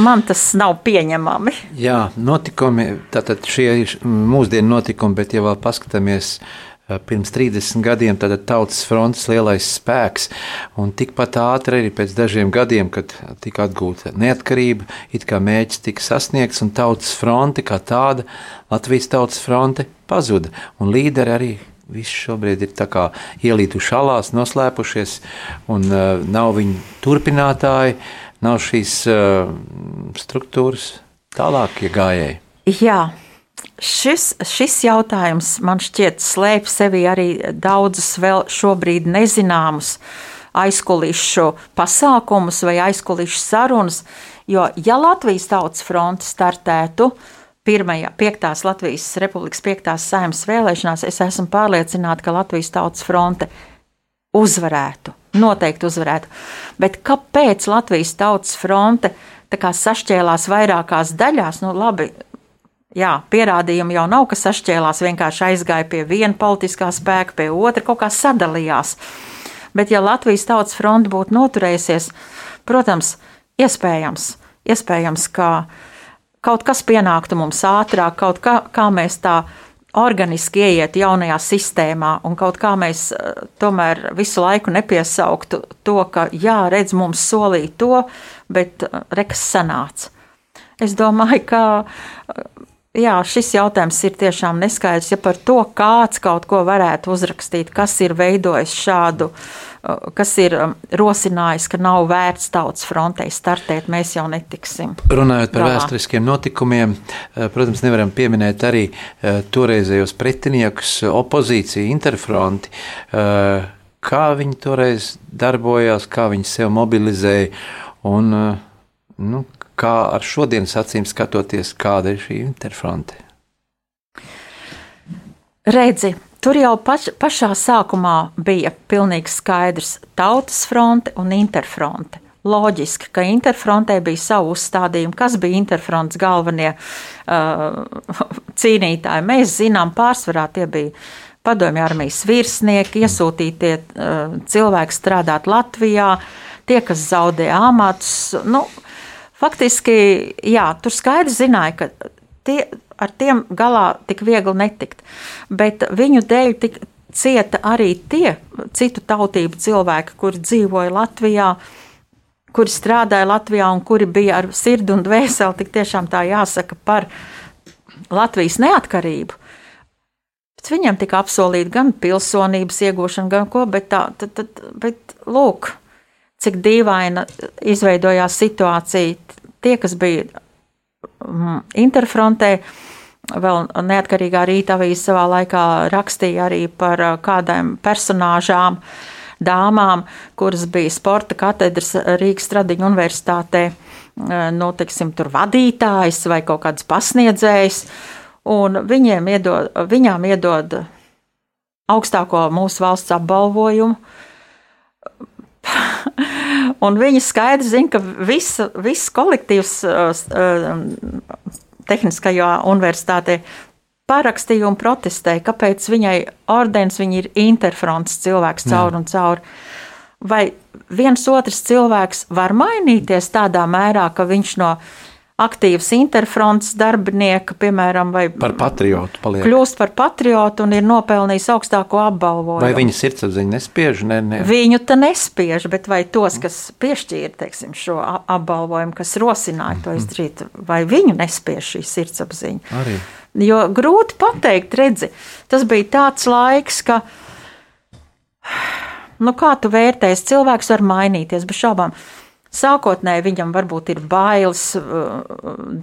Man tas nav pieņemami. Jā, notikumi, tātad šie ir mūsdienu notikumi, bet ja vēl paskatāmies eh, pirms 30 gadiem, tautas fronts lielais spēks, un tikpat ātri arī pēc dažiem gadiem, kad tika atgūta neatkarība, it kā mēģis tika sasniegts, un tautas fronte kā tāda, Latvijas tautas fronte pazuda, un līderi arī Visi šobrīd ir ielīduši alās, noslēpušies, un uh, nav viņu turpinātāji. Nav šīs uh, struktūras tālākie gājēji? Jā. Šis, šis jautājums man šķiet slēpj sevi arī daudzus vēl šobrīd nezināmus aizkulisku pasākumus vai aizkulisku sarunas. Jo, ja Latvijas Tautas fronte startētu pirmajā, piektās Latvijas Republikas piektās saimnes vēlēšanās, es esmu pārliecināta, ka Latvijas Tautas fronte uzvarētu noteikti uzvarētu. Bet kāpēc Latvijas tautas fronte sašķēlās vairākās daļās? Nu, labi, jā, pierādījumi jau nav, ka sašķēlās, vienkārši aizgāja pie viena politiskā spēka, pie otra, kaut kā sadalījās. Bet, ja Latvijas tautas fronte būtu noturējusies, protams, iespējams, iespējams ka kaut kas pienāktu mums ātrāk, kaut kā, kā mēs tā organiski ieiet jaunajā sistēmā, un kaut kā mēs eh, tomēr visu laiku nepiesauktu to, ka, jā, redz, mums solīja to, bet eh, rekas sanāca. Es domāju, ka jā, šis jautājums ir tiešām neskaidrs. Ja par to kāds kaut ko varētu uzrakstīt, kas ir veidojis šādu uh, kas ir um, rosinājis, ka nav vērts tautas frontei startēt, mēs jau netiksim. Runājot par galā. vēsturiskiem notikumiem, eh, protams, nevaram pieminēt arī eh, toreizējos pretiniekus, opozīciju, interfronti. Kā viņi toreiz darbojās, kā viņi sev mobilizēja un nu, kā ar šodienas acīm skatoties, kāda ir šī interfronte? Redzi, Tur jau paš, pašā sākumā bija pilnīgi skaidrs tautas fronte un interfronte. Loģiski, ka interfrontē bija savu uzstādījumu, kas bija interfronts galvenie uh, cīnītāji. Mēs zinām, pārsvarā tie bija padomju armijas virsnieki, iesūtītie uh, cilvēki strādāt Latvijā, tie, kas zaudē amatus. Nu, faktiski, jā, tur skaidri zināja, ka tie, ar tiem galā tik viegli netikt. Bet viņu dēļ tik cieta arī tie citu tautību cilvēki, kuri dzīvoja Latvijā, kuri strādāja Latvijā un kuri bija ar sirdi un dvēseli, tik tiešām tā jāsaka par Latvijas neatkarību. Bet viņiem tika apsolīta gan pilsonības iegūšana, gan ko, bet, tā, tad, tad, bet lūk, cik dīvaina izveidojās situācija. Tie, kas bija mm, interfrontē, Vēl neatkarīgā rīta avīze savā laikā rakstīja arī par uh, kādām personāžām, dāmām, kuras bija sporta katedras Rīgas Stradiņu universitātē, uh, nu, teiksim, tur vadītājs vai kaut kāds pasniedzējs, un viņiem iedod, viņām iedod augstāko mūsu valsts apbalvojumu. Un viņi skaidri zina, ka visa, viss kolektīvs uh, tehniskajā universitātē parakstīja un protestēja, kāpēc viņai ordens viņa ir interfronts cilvēks caur un caur. Vai viens otrs cilvēks var mainīties tādā mērā, ka viņš no aktīvs interfronts darbinieka, piemēram, vai Par patriotu paliek. kļūst par patriotu un ir nopelnījis augstāko apbalvojumu. Vai viņa sirdsapziņa nespiež? Ne, ne. Viņu te nespiež, bet vai tos, kas piešķīra teiksim, šo apbalvojumu, kas rosināja to izdarīt, vai viņu nespiež šī sirdsapziņa? Arī. Jo grūti pateikt, redzi, tas bija tāds laiks, ka, nu, kā tu vērtēsi, cilvēks var mainīties bez šaubām. Sākotnēji viņam varbūt ir bailes. uh,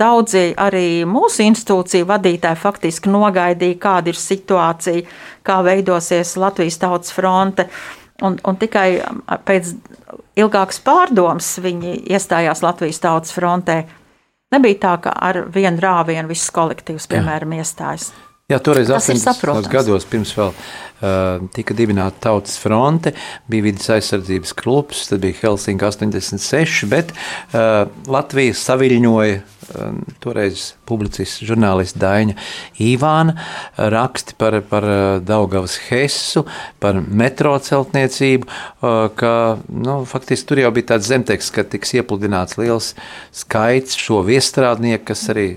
Daudzi arī mūsu institūciju vadītāji faktiski nogaidīja, kāda ir situācija, kā veidosies Latvijas tautas fronte. Un, un tikai um, pēc ilgākas pārdomas viņi iestājās Latvijas tautas frontē. Nebija tā, ka ar vienu rāvienu viss kolektīvs, piemēram, iestājas. Jā, toreiz Tas ir 80. saprotams. gados, pirms vēl uh, tika dibināta Tautas fronte, bija vidas aizsardzības klubs, tad bija Helsinki 86, bet uh, Latvija saviļņoja uh, toreiz publicists žurnālists Daņa Ivāna uh, raksti par, par uh, Daugavas Hessu, par metro celtniecību, uh, ka nu, faktiski tur jau bija tāds zemteksts, ka tiks iepludināts liels skaits šo viestrādnieku, kas arī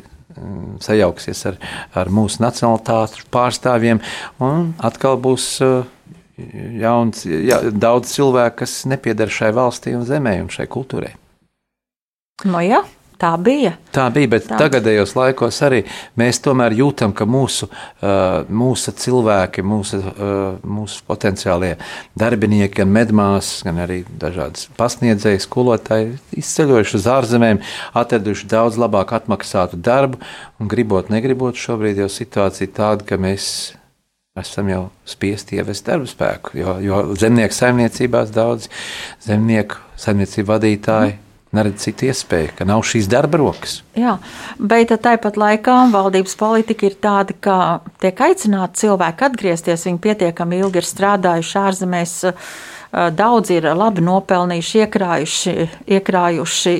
sajauksies ar, ar mūsu nacionālitātes pārstāvjiem, un atkal būs uh, jauns, ja, daudz cilvēku, kas nepiedara šai valstī un zemē un šai kultūrai. Nu, jā, tā bija. Tā bija, bet Tā. tagadējos laikos arī mēs tomēr jūtam, ka mūsu, uh, mūsu cilvēki, mūsu, uh, mūsu potenciālie darbinieki, gan medmāsas, gan arī dažādas pasniedzējas, skolotāji, izceļojuši uz ārzemēm, atraduši daudz labāk atmaksātu darbu un gribot, negribot, šobrīd jau situācija tāda, ka mēs esam jau spiesti ievest darba spēku, jo, jo zemnieku saimniecībās daudz zemnieku saimniecību vadītāji neredz citu iespēju, ka nav šīs darba rokas. Jā, bet tāpat laikā valdības politika ir tāda, ka tiek aicināti cilvēki atgriezties. Viņi pietiekami ilgi ir strādājuši ārzemēs, daudz ir labi nopelnījuši, iekrājuši, iekrājuši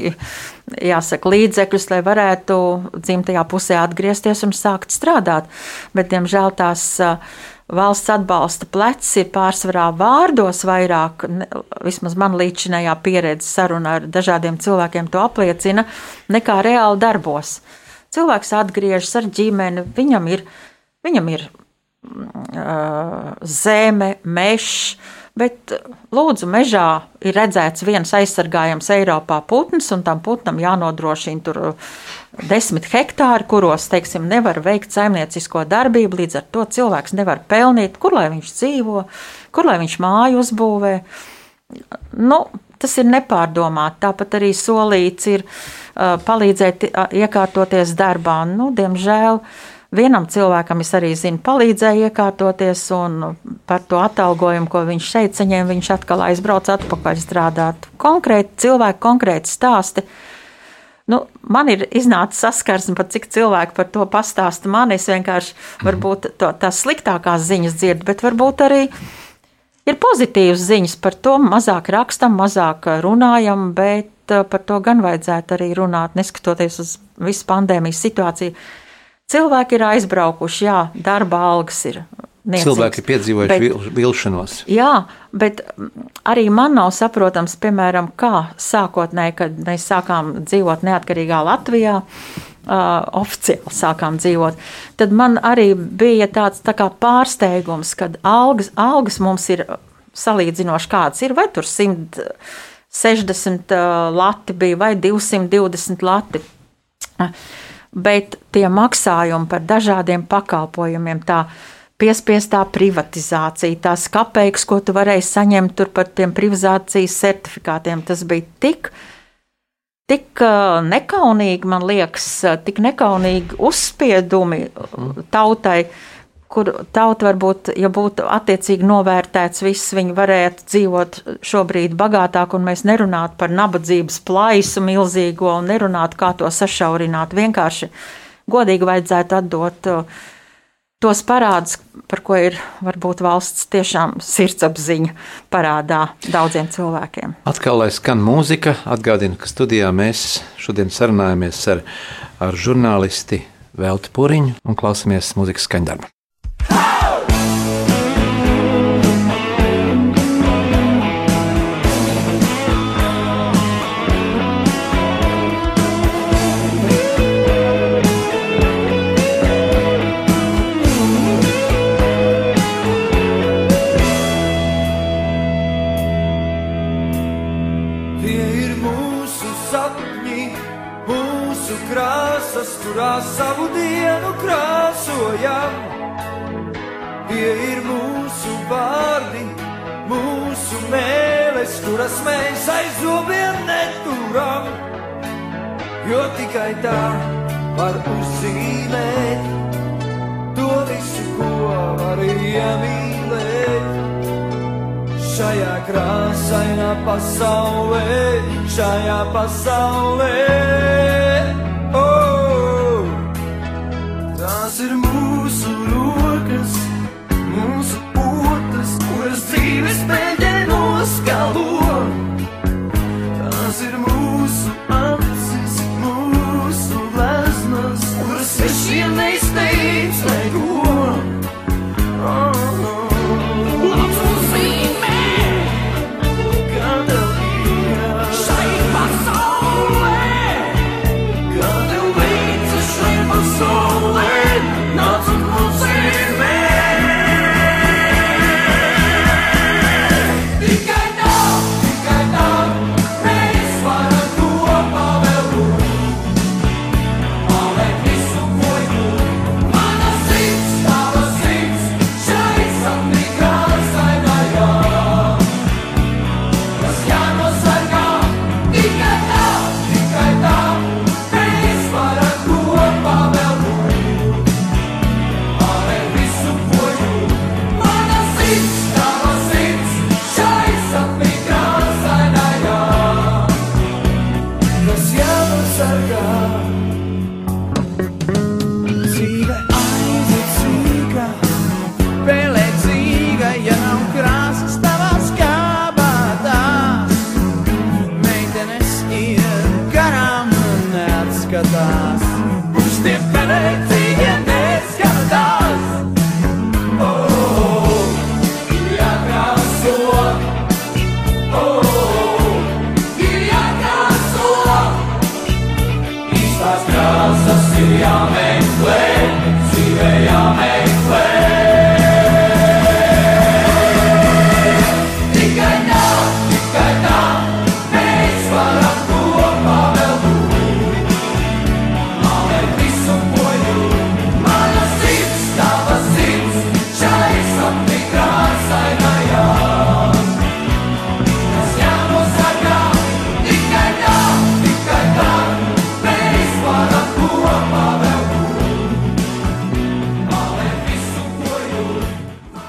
jāsaka, līdzekļus, lai varētu dzimtajā pusē atgriezties un sākt strādāt. Bet, diemžēl, tās valsts atbalsta plecs ir pārsvarā vārdos vairāk, vismaz man līdzinājā pieredze saruna ar dažādiem cilvēkiem to apliecina, nekā reāli darbos. Cilvēks atgriežas ar ģimeni, viņam ir, viņam ir uh, zeme, mežs. Bet, lūdzu, mežā ir redzēts viens aizsargājams Eiropā putns, un tam putnam jānodrošina tur desmit hektāri, kuros, teiksim, nevar veikt saimniecisko darbību. Līdz ar to cilvēks nevar pelnīt, kur lai viņš dzīvo, kur lai viņš māju uzbūvē. Nu, tas ir nepārdomāti. Tāpat arī solīts ir uh, palīdzēt uh, iekārtoties darbā. Nu, diemžēl vienam cilvēkam es arī zinu, palīdzēja iekārtoties, un par to atalgojumu, ko viņš šeit saņēma, viņš atkal aizbrauc atpakaļ strādāt. Konkrēti cilvēki, konkrēti stāsti. Nu, man ir iznācis saskarsme, pat cik cilvēki par to pastāsta man. Es vienkārši varbūt to, tās sliktākās ziņas dzirdu, bet varbūt arī ir pozitīvas ziņas par to. Mazāk rakstam, mazāk runājam, bet eh, par to gan vajadzētu arī runāt, neskatoties uz visu pandēmijas situāciju. Cilvēki ir aizbraukuši, jā, darba algas ir. niecīgas, Cilvēki ir piedzīvojuši bet- vil, vilšanos. Jā, bet arī man nav saprotams, piemēram, kā sākotnēji, kad mēs sākām dzīvot neatkarīgā Latvijā, uh, oficiāli sākām dzīvot, tad man arī bija tāds tā pārsteigums, kad algas, algas mums ir salīdzinoši kādas ir, vai tur 160 uh, lati bija, vai 220 lati. Uh, Bet tie maksājumi par dažādiem pakalpojumiem, tā piespiestā privatizācija, tās kapeikas, ko tu varēji saņemt par tiem privatizācijas certifikātiem, tas bija tik, tik uh, nekaunīgi, man liekas, uh, tik nekaunīgi uzspiedumi uh, tautai, kur tauta varbūt, ja būtu attiecīgi novērtēts viss, viņi varētu dzīvot šobrīd bagātāk, un mēs nerunātu par nabadzības plaisu milzīgo un nerunātu, kā to sašaurināt. Vienkārši godīgi vajadzētu atdot uh, tos parādus, par ko ir varbūt valsts tiešām sirdsapziņa parādā daudziem cilvēkiem. Atkal, lai skan mūzika, atgādinu, ka studijā mēs šodien sarunājamies ar, ar žurnālisti Veltu Puriņu un klausamies muzikas skaņdarbu. Savu dienu krāsojam. Tie ir mūsu vārdi, mūsu mēlis, kuras mēs aiz zobiem neturam. Jo tikai tā var uzzīmēt to visu, ko var iemīlēt. Šajā krāsainā pasaulē, šajā pasaulē, tās ir mūsu rokas, mūsu otras, kuras dzīves peļņē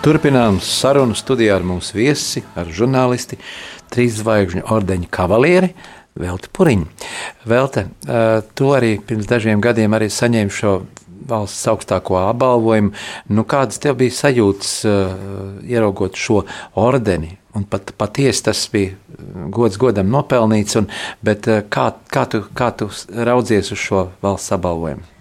Turpinām sarunu studijā ar mūsu viesi, ar žurnālisti, trīs zvaigžņu ordeņa kavalieri. Velta Puriņa. Velta, eh, tu arī pirms dažiem gadiem arī saņēmi šo valsts augstāko apbalvojumu. Nu, kādas tev bija sajūtas, eh, ieraugot šo ordeni? Un pat, patiesi tas bija eh, gods godam nopelnīts, un, bet kā, kā, tu, kā tu raudzies uz šo valsts apbalvojumu?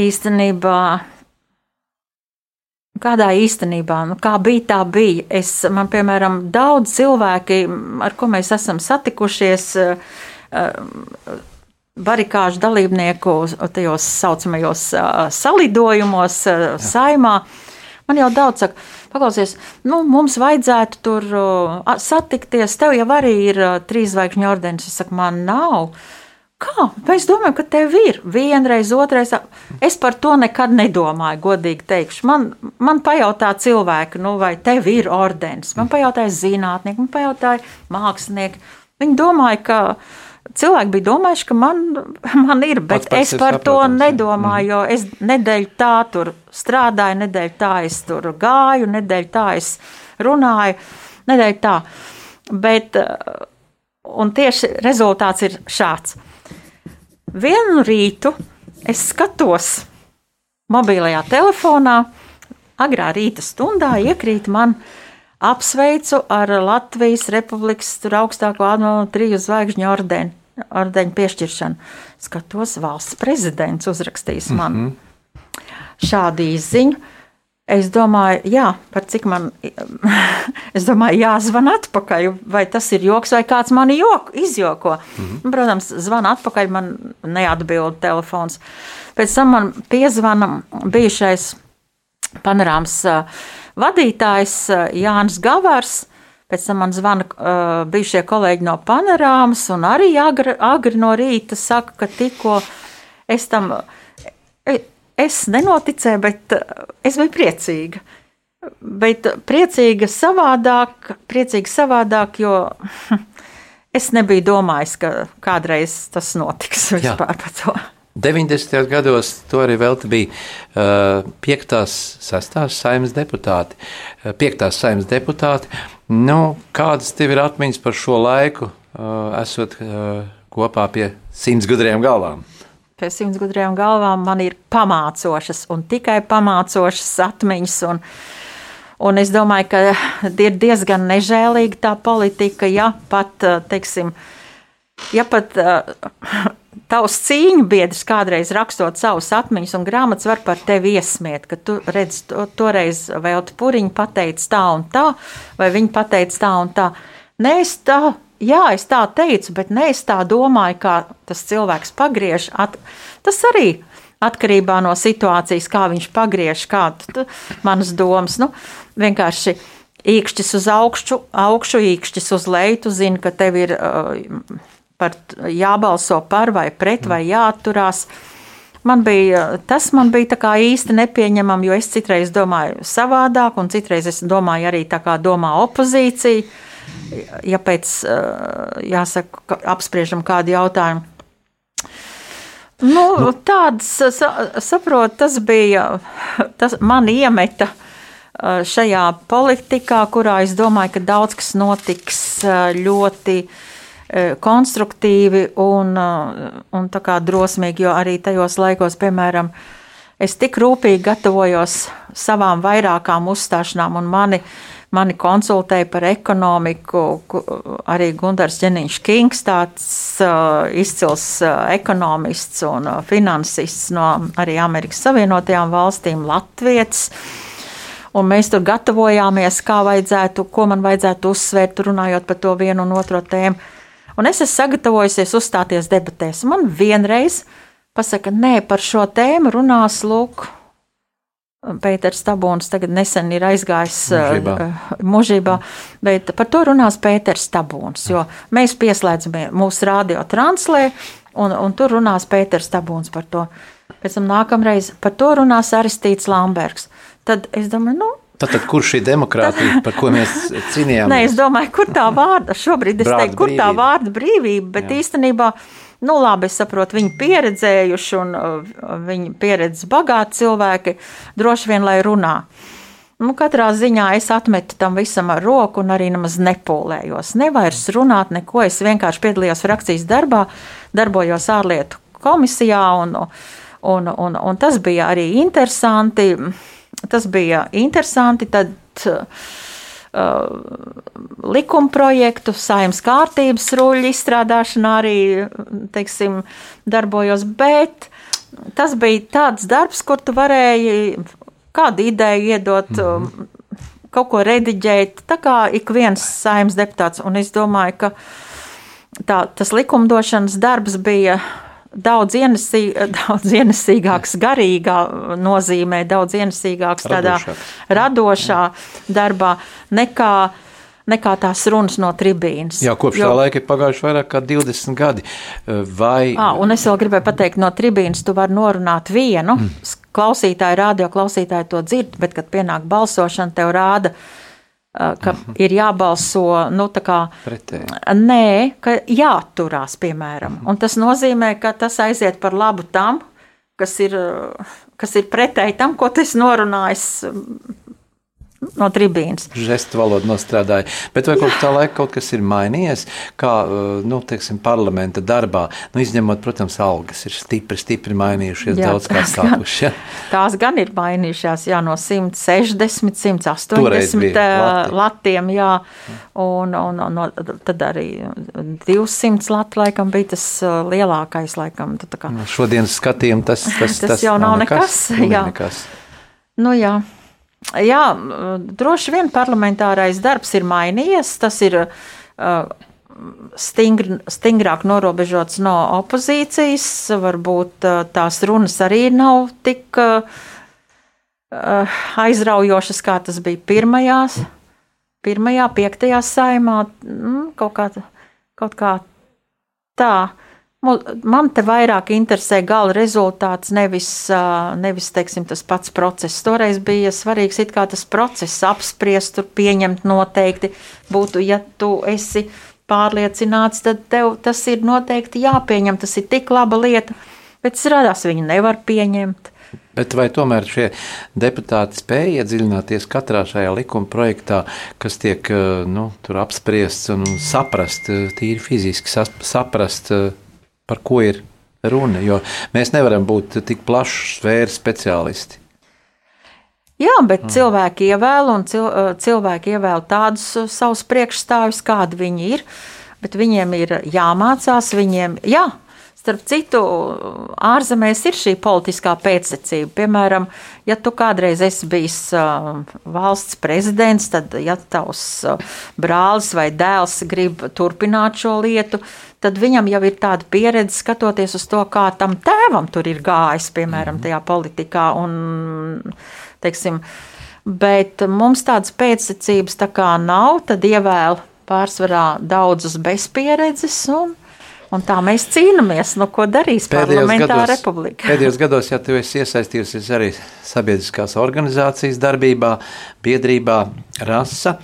Īstenībā. Kādā īstenībā, nu, kā bija, tā bija. Es, man, piemēram, daudz cilvēki, ar ko mēs esam satikušies, eh, eh, barikāžu dalībnieku tajos saucamajos eh, salidojumos, saimā. Man jau daudz saka, paklausies, nu, mums vajadzētu tur satikties. Tev jau arī ir trīs zvaigžņu ordenis. Es saku, man nav. Kā? Mēs domājam, ka tev ir vienreiz, otrreiz. Es par to nekad nedomāju, godīgi teikšu. Man, man pajautā cilvēki, nu, vai tev ir ordenis. Man pajautāja zinātnieki, man pajautāja mākslinieki. Viņi domāja, ka cilvēki bija domājuši, ka man, man ir, bet es par to nedomāju, jo es nedēļu tā tur strādāju, nedēļu tā es tur gāju, nedēļu tā es runāju, nedēļu tā. Bet, un tieši rezultāts ir šāds. Vienu rītu es skatos mobilajā telefonā, agrā rīta stundā iekrīt man apsveicu ar Latvijas Republikas augstāko ANO triju zvaigžņu ordeni. ordeņa piešķiršanu. Skatos, valsts prezidents uzrakstījis man mm -hmm. šādu izziņu. Es domāju, jā, par cik man, es domāju, jāzvan atpakaļ, vai tas ir joks, vai kāds mani joku, izjoko. Mm -hmm. Protams, zvana atpakaļ, man neatbild telefons. Pēc tam man piezvana bijušais panorāmas uh, vadītājs Jānis Gavārs. Pēc tam man zvana uh, bijušie kolēģi no panorāmas, un arī agri, agri no rīta saka, ka tikko es tam. E, es nenoticēju, bet uh, es biju priecīga. Bet priecīga savādāk, priecīga savādāk, jo es nebiju domājis, ka kādreiz tas notiks vispār par to. 90. gados to arī vēl bija uh, 5. 6. saimnes deputāti. Uh, 5. saimnes deputāti. Nu, kādas tev ir atmiņas par šo laiku, uh, esot uh, kopā pie simts gudriem galvām? Pie simts gudriem galvām man ir pamācošas un tikai pamācošas atmiņas. Un, un es domāju, ka ir diezgan nežēlīga tā politika, ja pat, uh, teiksim, ja pat uh, tavs cīņu biedrs kādreiz rakstot savus atmiņas un grāmatas var par tevi iesmiet, ka tu redz, to, toreiz vēl tu puriņu pateici tā un tā, vai viņi pateica tā un tā. Nē, es tā, jā, es tā teicu, bet ne es tā domāju, kā tas cilvēks pagriež. At, tas arī atkarībā no situācijas, kā viņš pagriež, kāda manas domas. Nu, vienkārši īkšķis uz augšu, augšu īkšķis uz leju, tu zini, ka tev ir. Uh, par jābalso par vai pret, vai jāatturās. Man bija, tas man bija īsti nepieņemami, jo es citreiz domāju savādāk, un citreiz es domāju arī tā kā domā opozīcija. Ja pēc, jāsaka, apspriežam kādu jautājumu. Nu, nu. Tāds, saprot, tas bija, tas man iemeta šajā politikā, kurā es domāju, ka daudz kas notiks ļoti uh, konstruktīvi un, un drosmīgi, jo arī tajos laikos, piemēram, es tik rūpīgi gatavojos savām vairākām uzstāšanām, un mani, mani konsultēja par ekonomiku arī Gunārs Čeniņš Kings, tāds uh, izcils uh, ekonomists un uh, finansists no arī Amerikas Savienotajām valstīm, Latvijas. Un mēs tur gatavojāmies, kā vajadzētu, ko man vajadzētu uzsvērt, runājot par to vienu un otro tēmu. Un es esmu sagatavojusies uzstāties debatēs. Man vienreiz pasaka, nē, par šo tēmu runās Lūk. Pēters Stabons tagad nesen ir aizgājis mūžībā. Uh, mūžībā, bet par to runās Pēters Stabons, jo mēs pieslēdzamies mūsu radio translē, un, un tur runās Pēters Stabons par to. Pēc tam nākamreiz par to runās Aristīts Lambergs. Tad es domāju, nu, Tātad, kur šī demokrātija, par ko mēs cīnījāmies? Nē, es domāju, kur tā vārda šobrīd, es teiktu, kur tā vārda brīvība, bet Jā. īstenībā, nu labi, es saprotu, viņi pieredzējuši un uh, viņi pieredzes bagāti cilvēki, droši vien, lai runā. Nu, katrā ziņā es atmetu tam visam ar roku un arī nemaz nepūlējos. Nevairs runāt neko, es vienkārši piedalījos frakcijas darbā, darbojos ārlietu komisijā un, un, un, un tas bija arī interesanti Tas bija interesanti. Tad, Uh, likuma projektu, saimnes kārtības ruļu izstrādāšanā arī teiksim, darbojos, bet tas bija tāds darbs, kur tu varēji kādu ideju iedot, mm -hmm. kaut ko rediģēt, tā kā ik viens saimnes deputāts. Un es domāju, ka tā, tas likumdošanas darbs bija daudz, ienesī, daudz ienesīgāks, garīgā nozīmē, daudz ienesīgāks tādā radošā, darbā nekā. Nekā tās runas no tribīnas. Jā, kopš jo, tā laika ir pagājuši vairāk kā 20 gadi. Vai... À, un es vēl gribēju pateikt, no tribīnas tu vari norunāt vienu. Mm. Klausītāji, radio klausītāji to dzird, bet, kad pienāk balsošana, tev rāda, ka Aha. ir jābalso, nu, pretēji. Nē, ka jāturās, piemēram. Aha. Un tas nozīmē, ka tas aiziet par labu tam, kas ir, kas ir pretēji tam, ko tas norunājis. No tribīnas. Žestu valoda nostrādāja. Bet vai kopš tā laika kaut kas ir mainījies? Kā uh, nu, teiksim, parlamenta darbā, nu, izņemot, protams, algas ir stipri, stipri mainījušies, Jā, daudz gan- kāpuši. Ja? Tās gan ir mainījušās jā, no 160, Toreiz 180 bija eh, lati. latiem, jā, un, un, un no, tad arī 200 lati laikam bija tas eh, lielākais. Laikam, tad kā, Nu, Šodienas skatījumā tas, tas, Tas jau nav nekas, Nu, ir jā. nekas. Nu, jā. Jā, droši vien parlamentārais darbs ir mainījies. Tas ir stingr, stingrāk norobežots no opozīcijas. Varbūt tās runas arī nav tik aizraujošas, kā tas bija pirmajās, pirmajā, piektajā saimā. Mm, kaut, kā, kaut kā tā. Man te vairāk interesē gala rezultāts, nevis, nevis teiksim, tas pats process. Toreiz bija svarīgs tas process, apspriest, pieņemt noteikti. Būtu, ja tu esi pārliecināts, tad tev tas ir noteikti jāpieņem. Tas ir tik laba lieta, bet es radās viņu nevar pieņemt. Bet vai tomēr šie deputāti spēja iedziļināties katrā šajā likuma projektā, kas tiek nu, apspriests un saprast, tīri fiziski saprast, par ko ir runa? Jo mēs nevaram būt tik plašs sfēras speciālisti. Jā, bet mm. cilvēki ievēl un cil, ā, cilvēki ievēl tādus ā, savus priekšstāvus, kādi viņi ir. Bet viņiem ir jāmācās, viņiem, jā, starp citu, ārzemēs ir šī politiskā pēcsecība. Piemēram, ja tu kādreiz esi bijis ā, valsts prezidents, tad, ja tavs brālis vai dēls grib turpināt šo lietu, tad viņam jau ir tāda pieredze skatoties uz to, kā tam tēvam tur ir gājis, piemēram, tajā politikā. Un, teiksim, bet mums tādas pēcsacības tā kā nav, tad ievēl pārsvarā daudzus bezpieredzes. Un, Un tā mēs cīnāmies. Nu, ko darīs parlamentā republika? pēdējos gados, ja tu esi iesaistījusies arī sabiedriskās organizācijas darbībā, biedrībā, rasa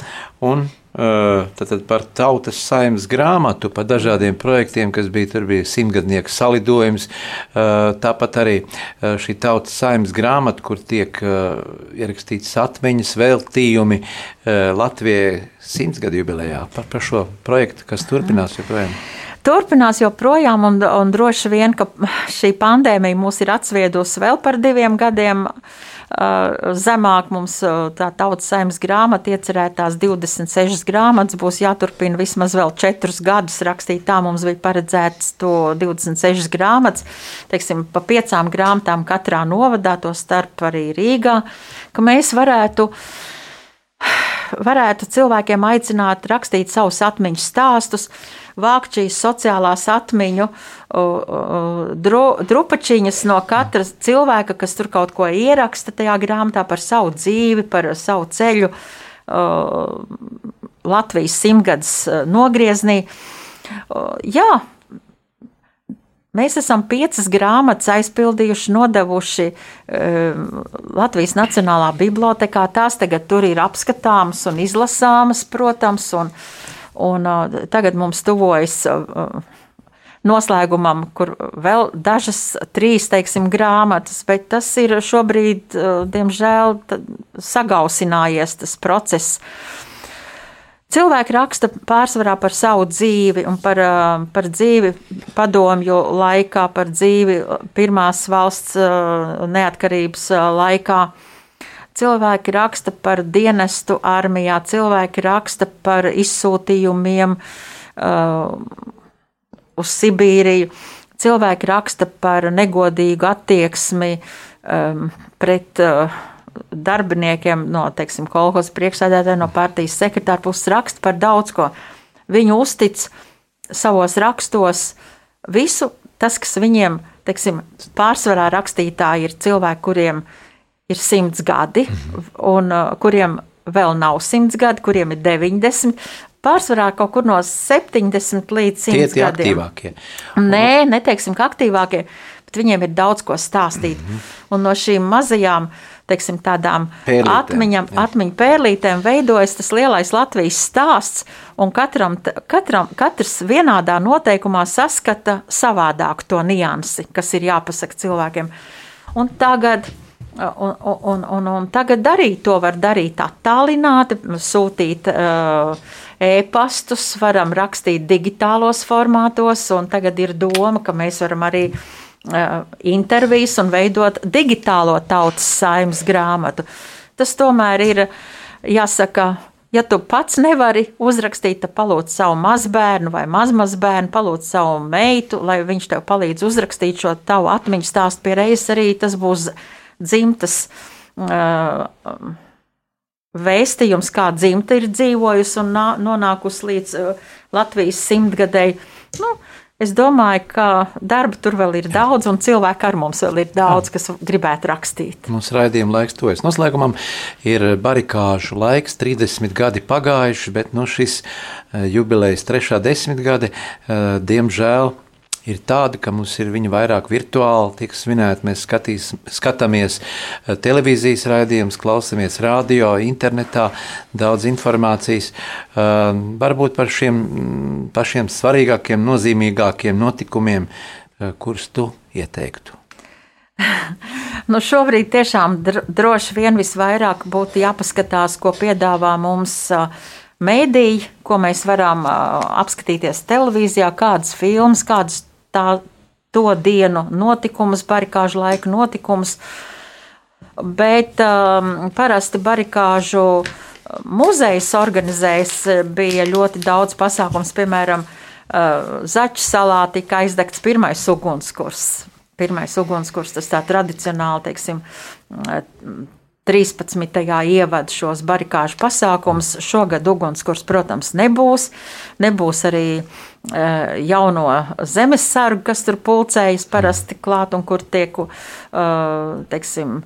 un uh, tad, tad par tautas saimnes grāmatu, par dažādiem projektiem, kas bija tur bija simtgadnieku salidojums, tāpat arī šī tautas saimnes grāmata, kur tiek ierakstīts atmiņas, veltījumi Latvijai simtsgadu jubilejā par, par šo projektu, kas turpinās joprojām. Turpinās joprojām, un, un droši vien, ka šī pandēmija mūs ir atsviedusi vēl par diviem gadiem. Uh, zemāk mums uh, tā tautas saimnes grāmata, iecerētās 26 grāmatas, būs jāturpina vismaz vēl 4 gadus rakstīt. Tā mums bija paredzēts to 26 grāmatas, teiksim, pa piecām grāmatām katrā novadā, to starp arī Rīgā, ka mēs varētu varētu cilvēkiem aicināt rakstīt savus atmiņu stāstus, vākt šīs sociālās atmiņu dru, drupačiņas no katra cilvēka, kas tur kaut ko ieraksta tajā grāmatā par savu dzīvi, par savu ceļu Latvijas simtgadus nogrieznī. U, Jā, Mēs esam piecas grāmatas aizpildījuši, nodevuši um, Latvijas Nacionālā bibliotekā. Tās tagad ir apskatāmas un izlasāmas, protams, un, un uh, tagad mums tuvojas uh, noslēgumam, kur vēl dažas, trīs, teiksim, grāmatas, bet tas ir šobrīd, diemžēl, sagausinājies tas process. Cilvēki raksta pārsvarā par savu dzīvi un par, ā, par dzīvi padomju laikā, par dzīvi pirmās valsts ā, neatkarības ā, laikā. Cilvēki raksta par dienestu armijā, cilvēki raksta par izsūtījumiem uh, uz Sibīriju, cilvēki raksta par negodīgu attieksmi um, pret uh, darbiniekiem no, teiksim, kolhozas priekšsēdētāja, no partijas sekretāra puses raksta par daudz ko. Viņi uztic savos rakstos visu tas, kas viņiem, teiksim, pārsvarā rakstītāji ir cilvēki, kuriem ir simts gadi, un uh, kuriem vēl nav simts gadi, kuriem ir 90. Pārsvarā kaut kur no 70 līdz 100 Tie ir tie gadiem. aktīvākie. Nē, neteiksim, ka aktīvākie, bet viņiem ir daudz ko stāstīt. Mm -hmm. Un no šīm mazajām, teiksim, tādām jā. atmiņu pērlītēm veidojas tas lielais Latvijas stāsts, un katram, katram, katrs vienādā noteikumā saskata savādāk to niansi, kas ir jāpasaka cilvēkiem. Un tagad Un, un, un, un tagad darīt to var darīt attālināti, sūtīt uh, e-pastus, varam rakstīt digitālos formātos, un tagad ir doma, ka mēs varam arī uh, intervijas un veidot digitālo tautas saimnes grāmatu. Tas tomēr ir, jāsaka, ja tu pats nevari uzrakstīt, tad palūdz savu mazbērnu vai mazmazbērnu, palūdz savu meitu, lai viņš tev palīdz uzrakstīt šo tavu atmiņu stāstu pie reizes arī tas būs dzimtas uh, vēstījums, kā dzimta ir dzīvojusi un nā, nonākusi līdz uh, Latvijas simtgadēji. Nu, Es domāju, ka darba tur vēl ir daudz, un cilvēku ar mums vēl ir daudz, kas gribētu rakstīt. Mums raidījuma laiks tuvojas noslēgumam. Ir barikāžu laiks, 30 gadi pagājuši, bet no šis jubilejas trešā desmitgade, diemžēl, ir tāda, ka mums ir viņa vairāk virtuāli, tiek svinēta. Mēs skatīs, skatāmies eh, televīzijas raidījumus, klausāmies radio, internetā, daudz informācijas. Uh, varbūt par šiem pašiem svarīgākiem, nozīmīgākiem notikumiem, uh, kurus tu ieteiktu. Nu, šobrīd tiešām droši vien visvairāk būtu jāpaskatās, ko piedāvā mums mēdīji, ko mēs varam apskatīties televīzijā, kādas filmas, kādas tā, to dienu notikumus, barikāžu laika notikumus. Bet um, parasti barikāžu muzejs organizējis bija ļoti daudz pasākums, piemēram, uh, Zaķu salā tika aizdegts pirmais ugunskurs. Pirmais ugunskurs, tas tā tradicionāli, teiksim, 13. ievada šos barikāžu pasākumus. Šogad ugunskurs, protams, nebūs. Nebūs arī uh, jauno zemesargu, kas tur pulcējas parasti klāt un kur tiek, uh, teiksim,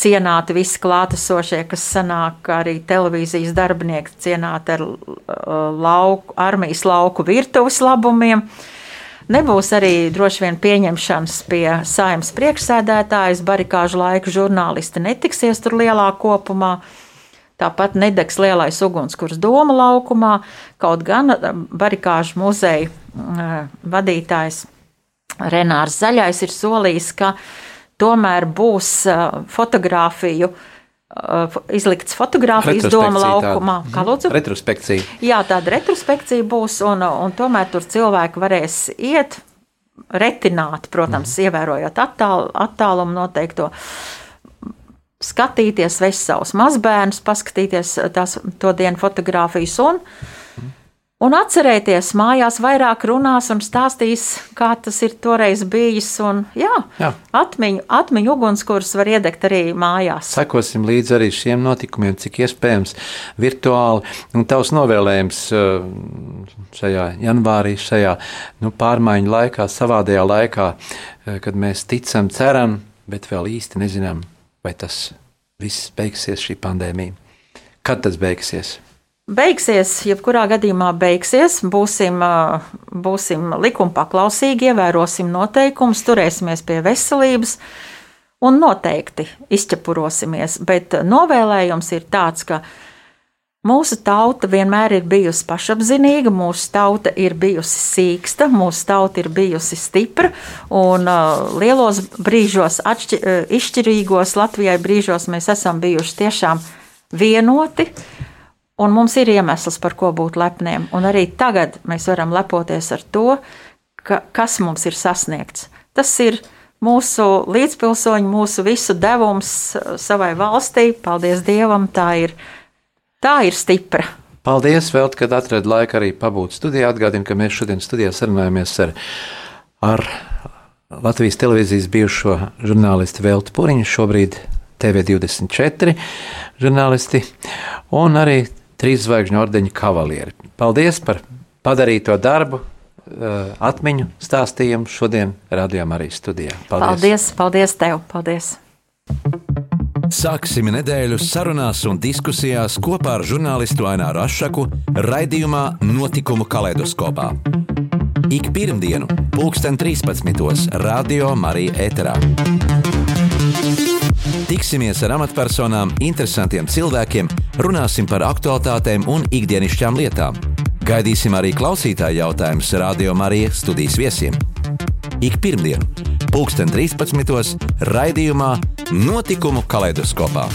cienāti visi klātesošie, kas sanāk arī televīzijas darbinieki cienāti ar uh, lauku, armijas lauku virtuves labumiem. Uh, Nebūs arī droši vien pieņemšanas pie saimnes priekšsēdētājas, barikāžu laika žurnālisti netiksies tur lielā kopumā. Tāpat nedegs lielais ugunskurs Doma laukumā, kaut gan eh, barikāžu muzeja eh, vadītājs Renārs Zaļais ir solījis, ka tomēr būs eh, fotografiju uh, Uh, izlikts fotogrāfijas doma laukumā. Kā lūdzu? Retrospekcija. Jā, tāda retrospekcija būs, un, un tomēr tur cilvēki varēs iet, retināt, protams, mm. ievērojot attāl, attālumu noteikto. Skatīties, vest savus mazbērnus, paskatīties tās to dienu fotogrāfijas un uh, Un atcerēties, mājās vairāk runās un stāstīs, kā tas ir toreiz bijis. Un, jā, jā. Atmiņu, atmiņu ugunskurs var iedegt arī mājās. Sekosim līdzi arī šiem notikumiem, cik iespējams virtuāli. Un tavs novēlējums uh, šajā janvārī, šajā nu, pārmaiņu laikā, savādajā laikā, uh, kad mēs ticam, ceram, bet vēl īsti nezinām, vai tas viss beigsies šī pandēmija. Kad tas beigsies? Beigsies, jebkurā gadījumā beigsies, būsim, būsim likuma paklausīgi, ievērosim noteikumus, turēsimies pie veselības un noteikti izķepurosimies. Bet novēlējums ir tāds, ka mūsu tauta vienmēr ir bijusi pašapziņīga, mūsu tauta ir bijusi sīksta, mūsu tauta ir bijusi stipra un lielos brīžos, atšķi, izšķirīgos Latvijai brīžos mēs esam bijuši tiešām vienoti. Un mums ir iemesls, par ko būt lepniem. Un arī tagad mēs varam lepoties ar to, ka, kas mums ir sasniegts. Tas ir mūsu līdzpilsoņu, mūsu visu devums uh, savai valstī. Paldies Dievam, tā ir, tā ir stipra. Paldies, vēl, kad atradāt laiku arī pabūt studijā. Atgādinu, ka mēs šodien studijā sarunājamies ar, ar Latvijas televīzijas bijušo žurnālistu Veltu Puriņu, šobrīd TV24 žurnālisti, un arī trīs zvaigžņu ordeņa kavalieri. Paldies par padarīto darbu, eh, atmiņu stāstījumu šodien radījām arī studijā. Paldies! Paldies, paldies tev! Paldies! Sāksim nedēļu sarunās un diskusijās kopā ar žurnālistu Aināru Rošu raidījumā Notikumu kaleidoskopā. Ik pirmdienu, pulksten 13. Radio Marija Eterā. Tiksimies ar amatpersonām, interesantiem cilvēkiem, runāsim par aktuālitātēm un ikdienišķām lietām. Gaidīsim arī klausītāju jautājumus Radio Marijas studijas viesiem. Ik pirmdienu, pulksten 13. raidījumā notikumu kaleidoskopā.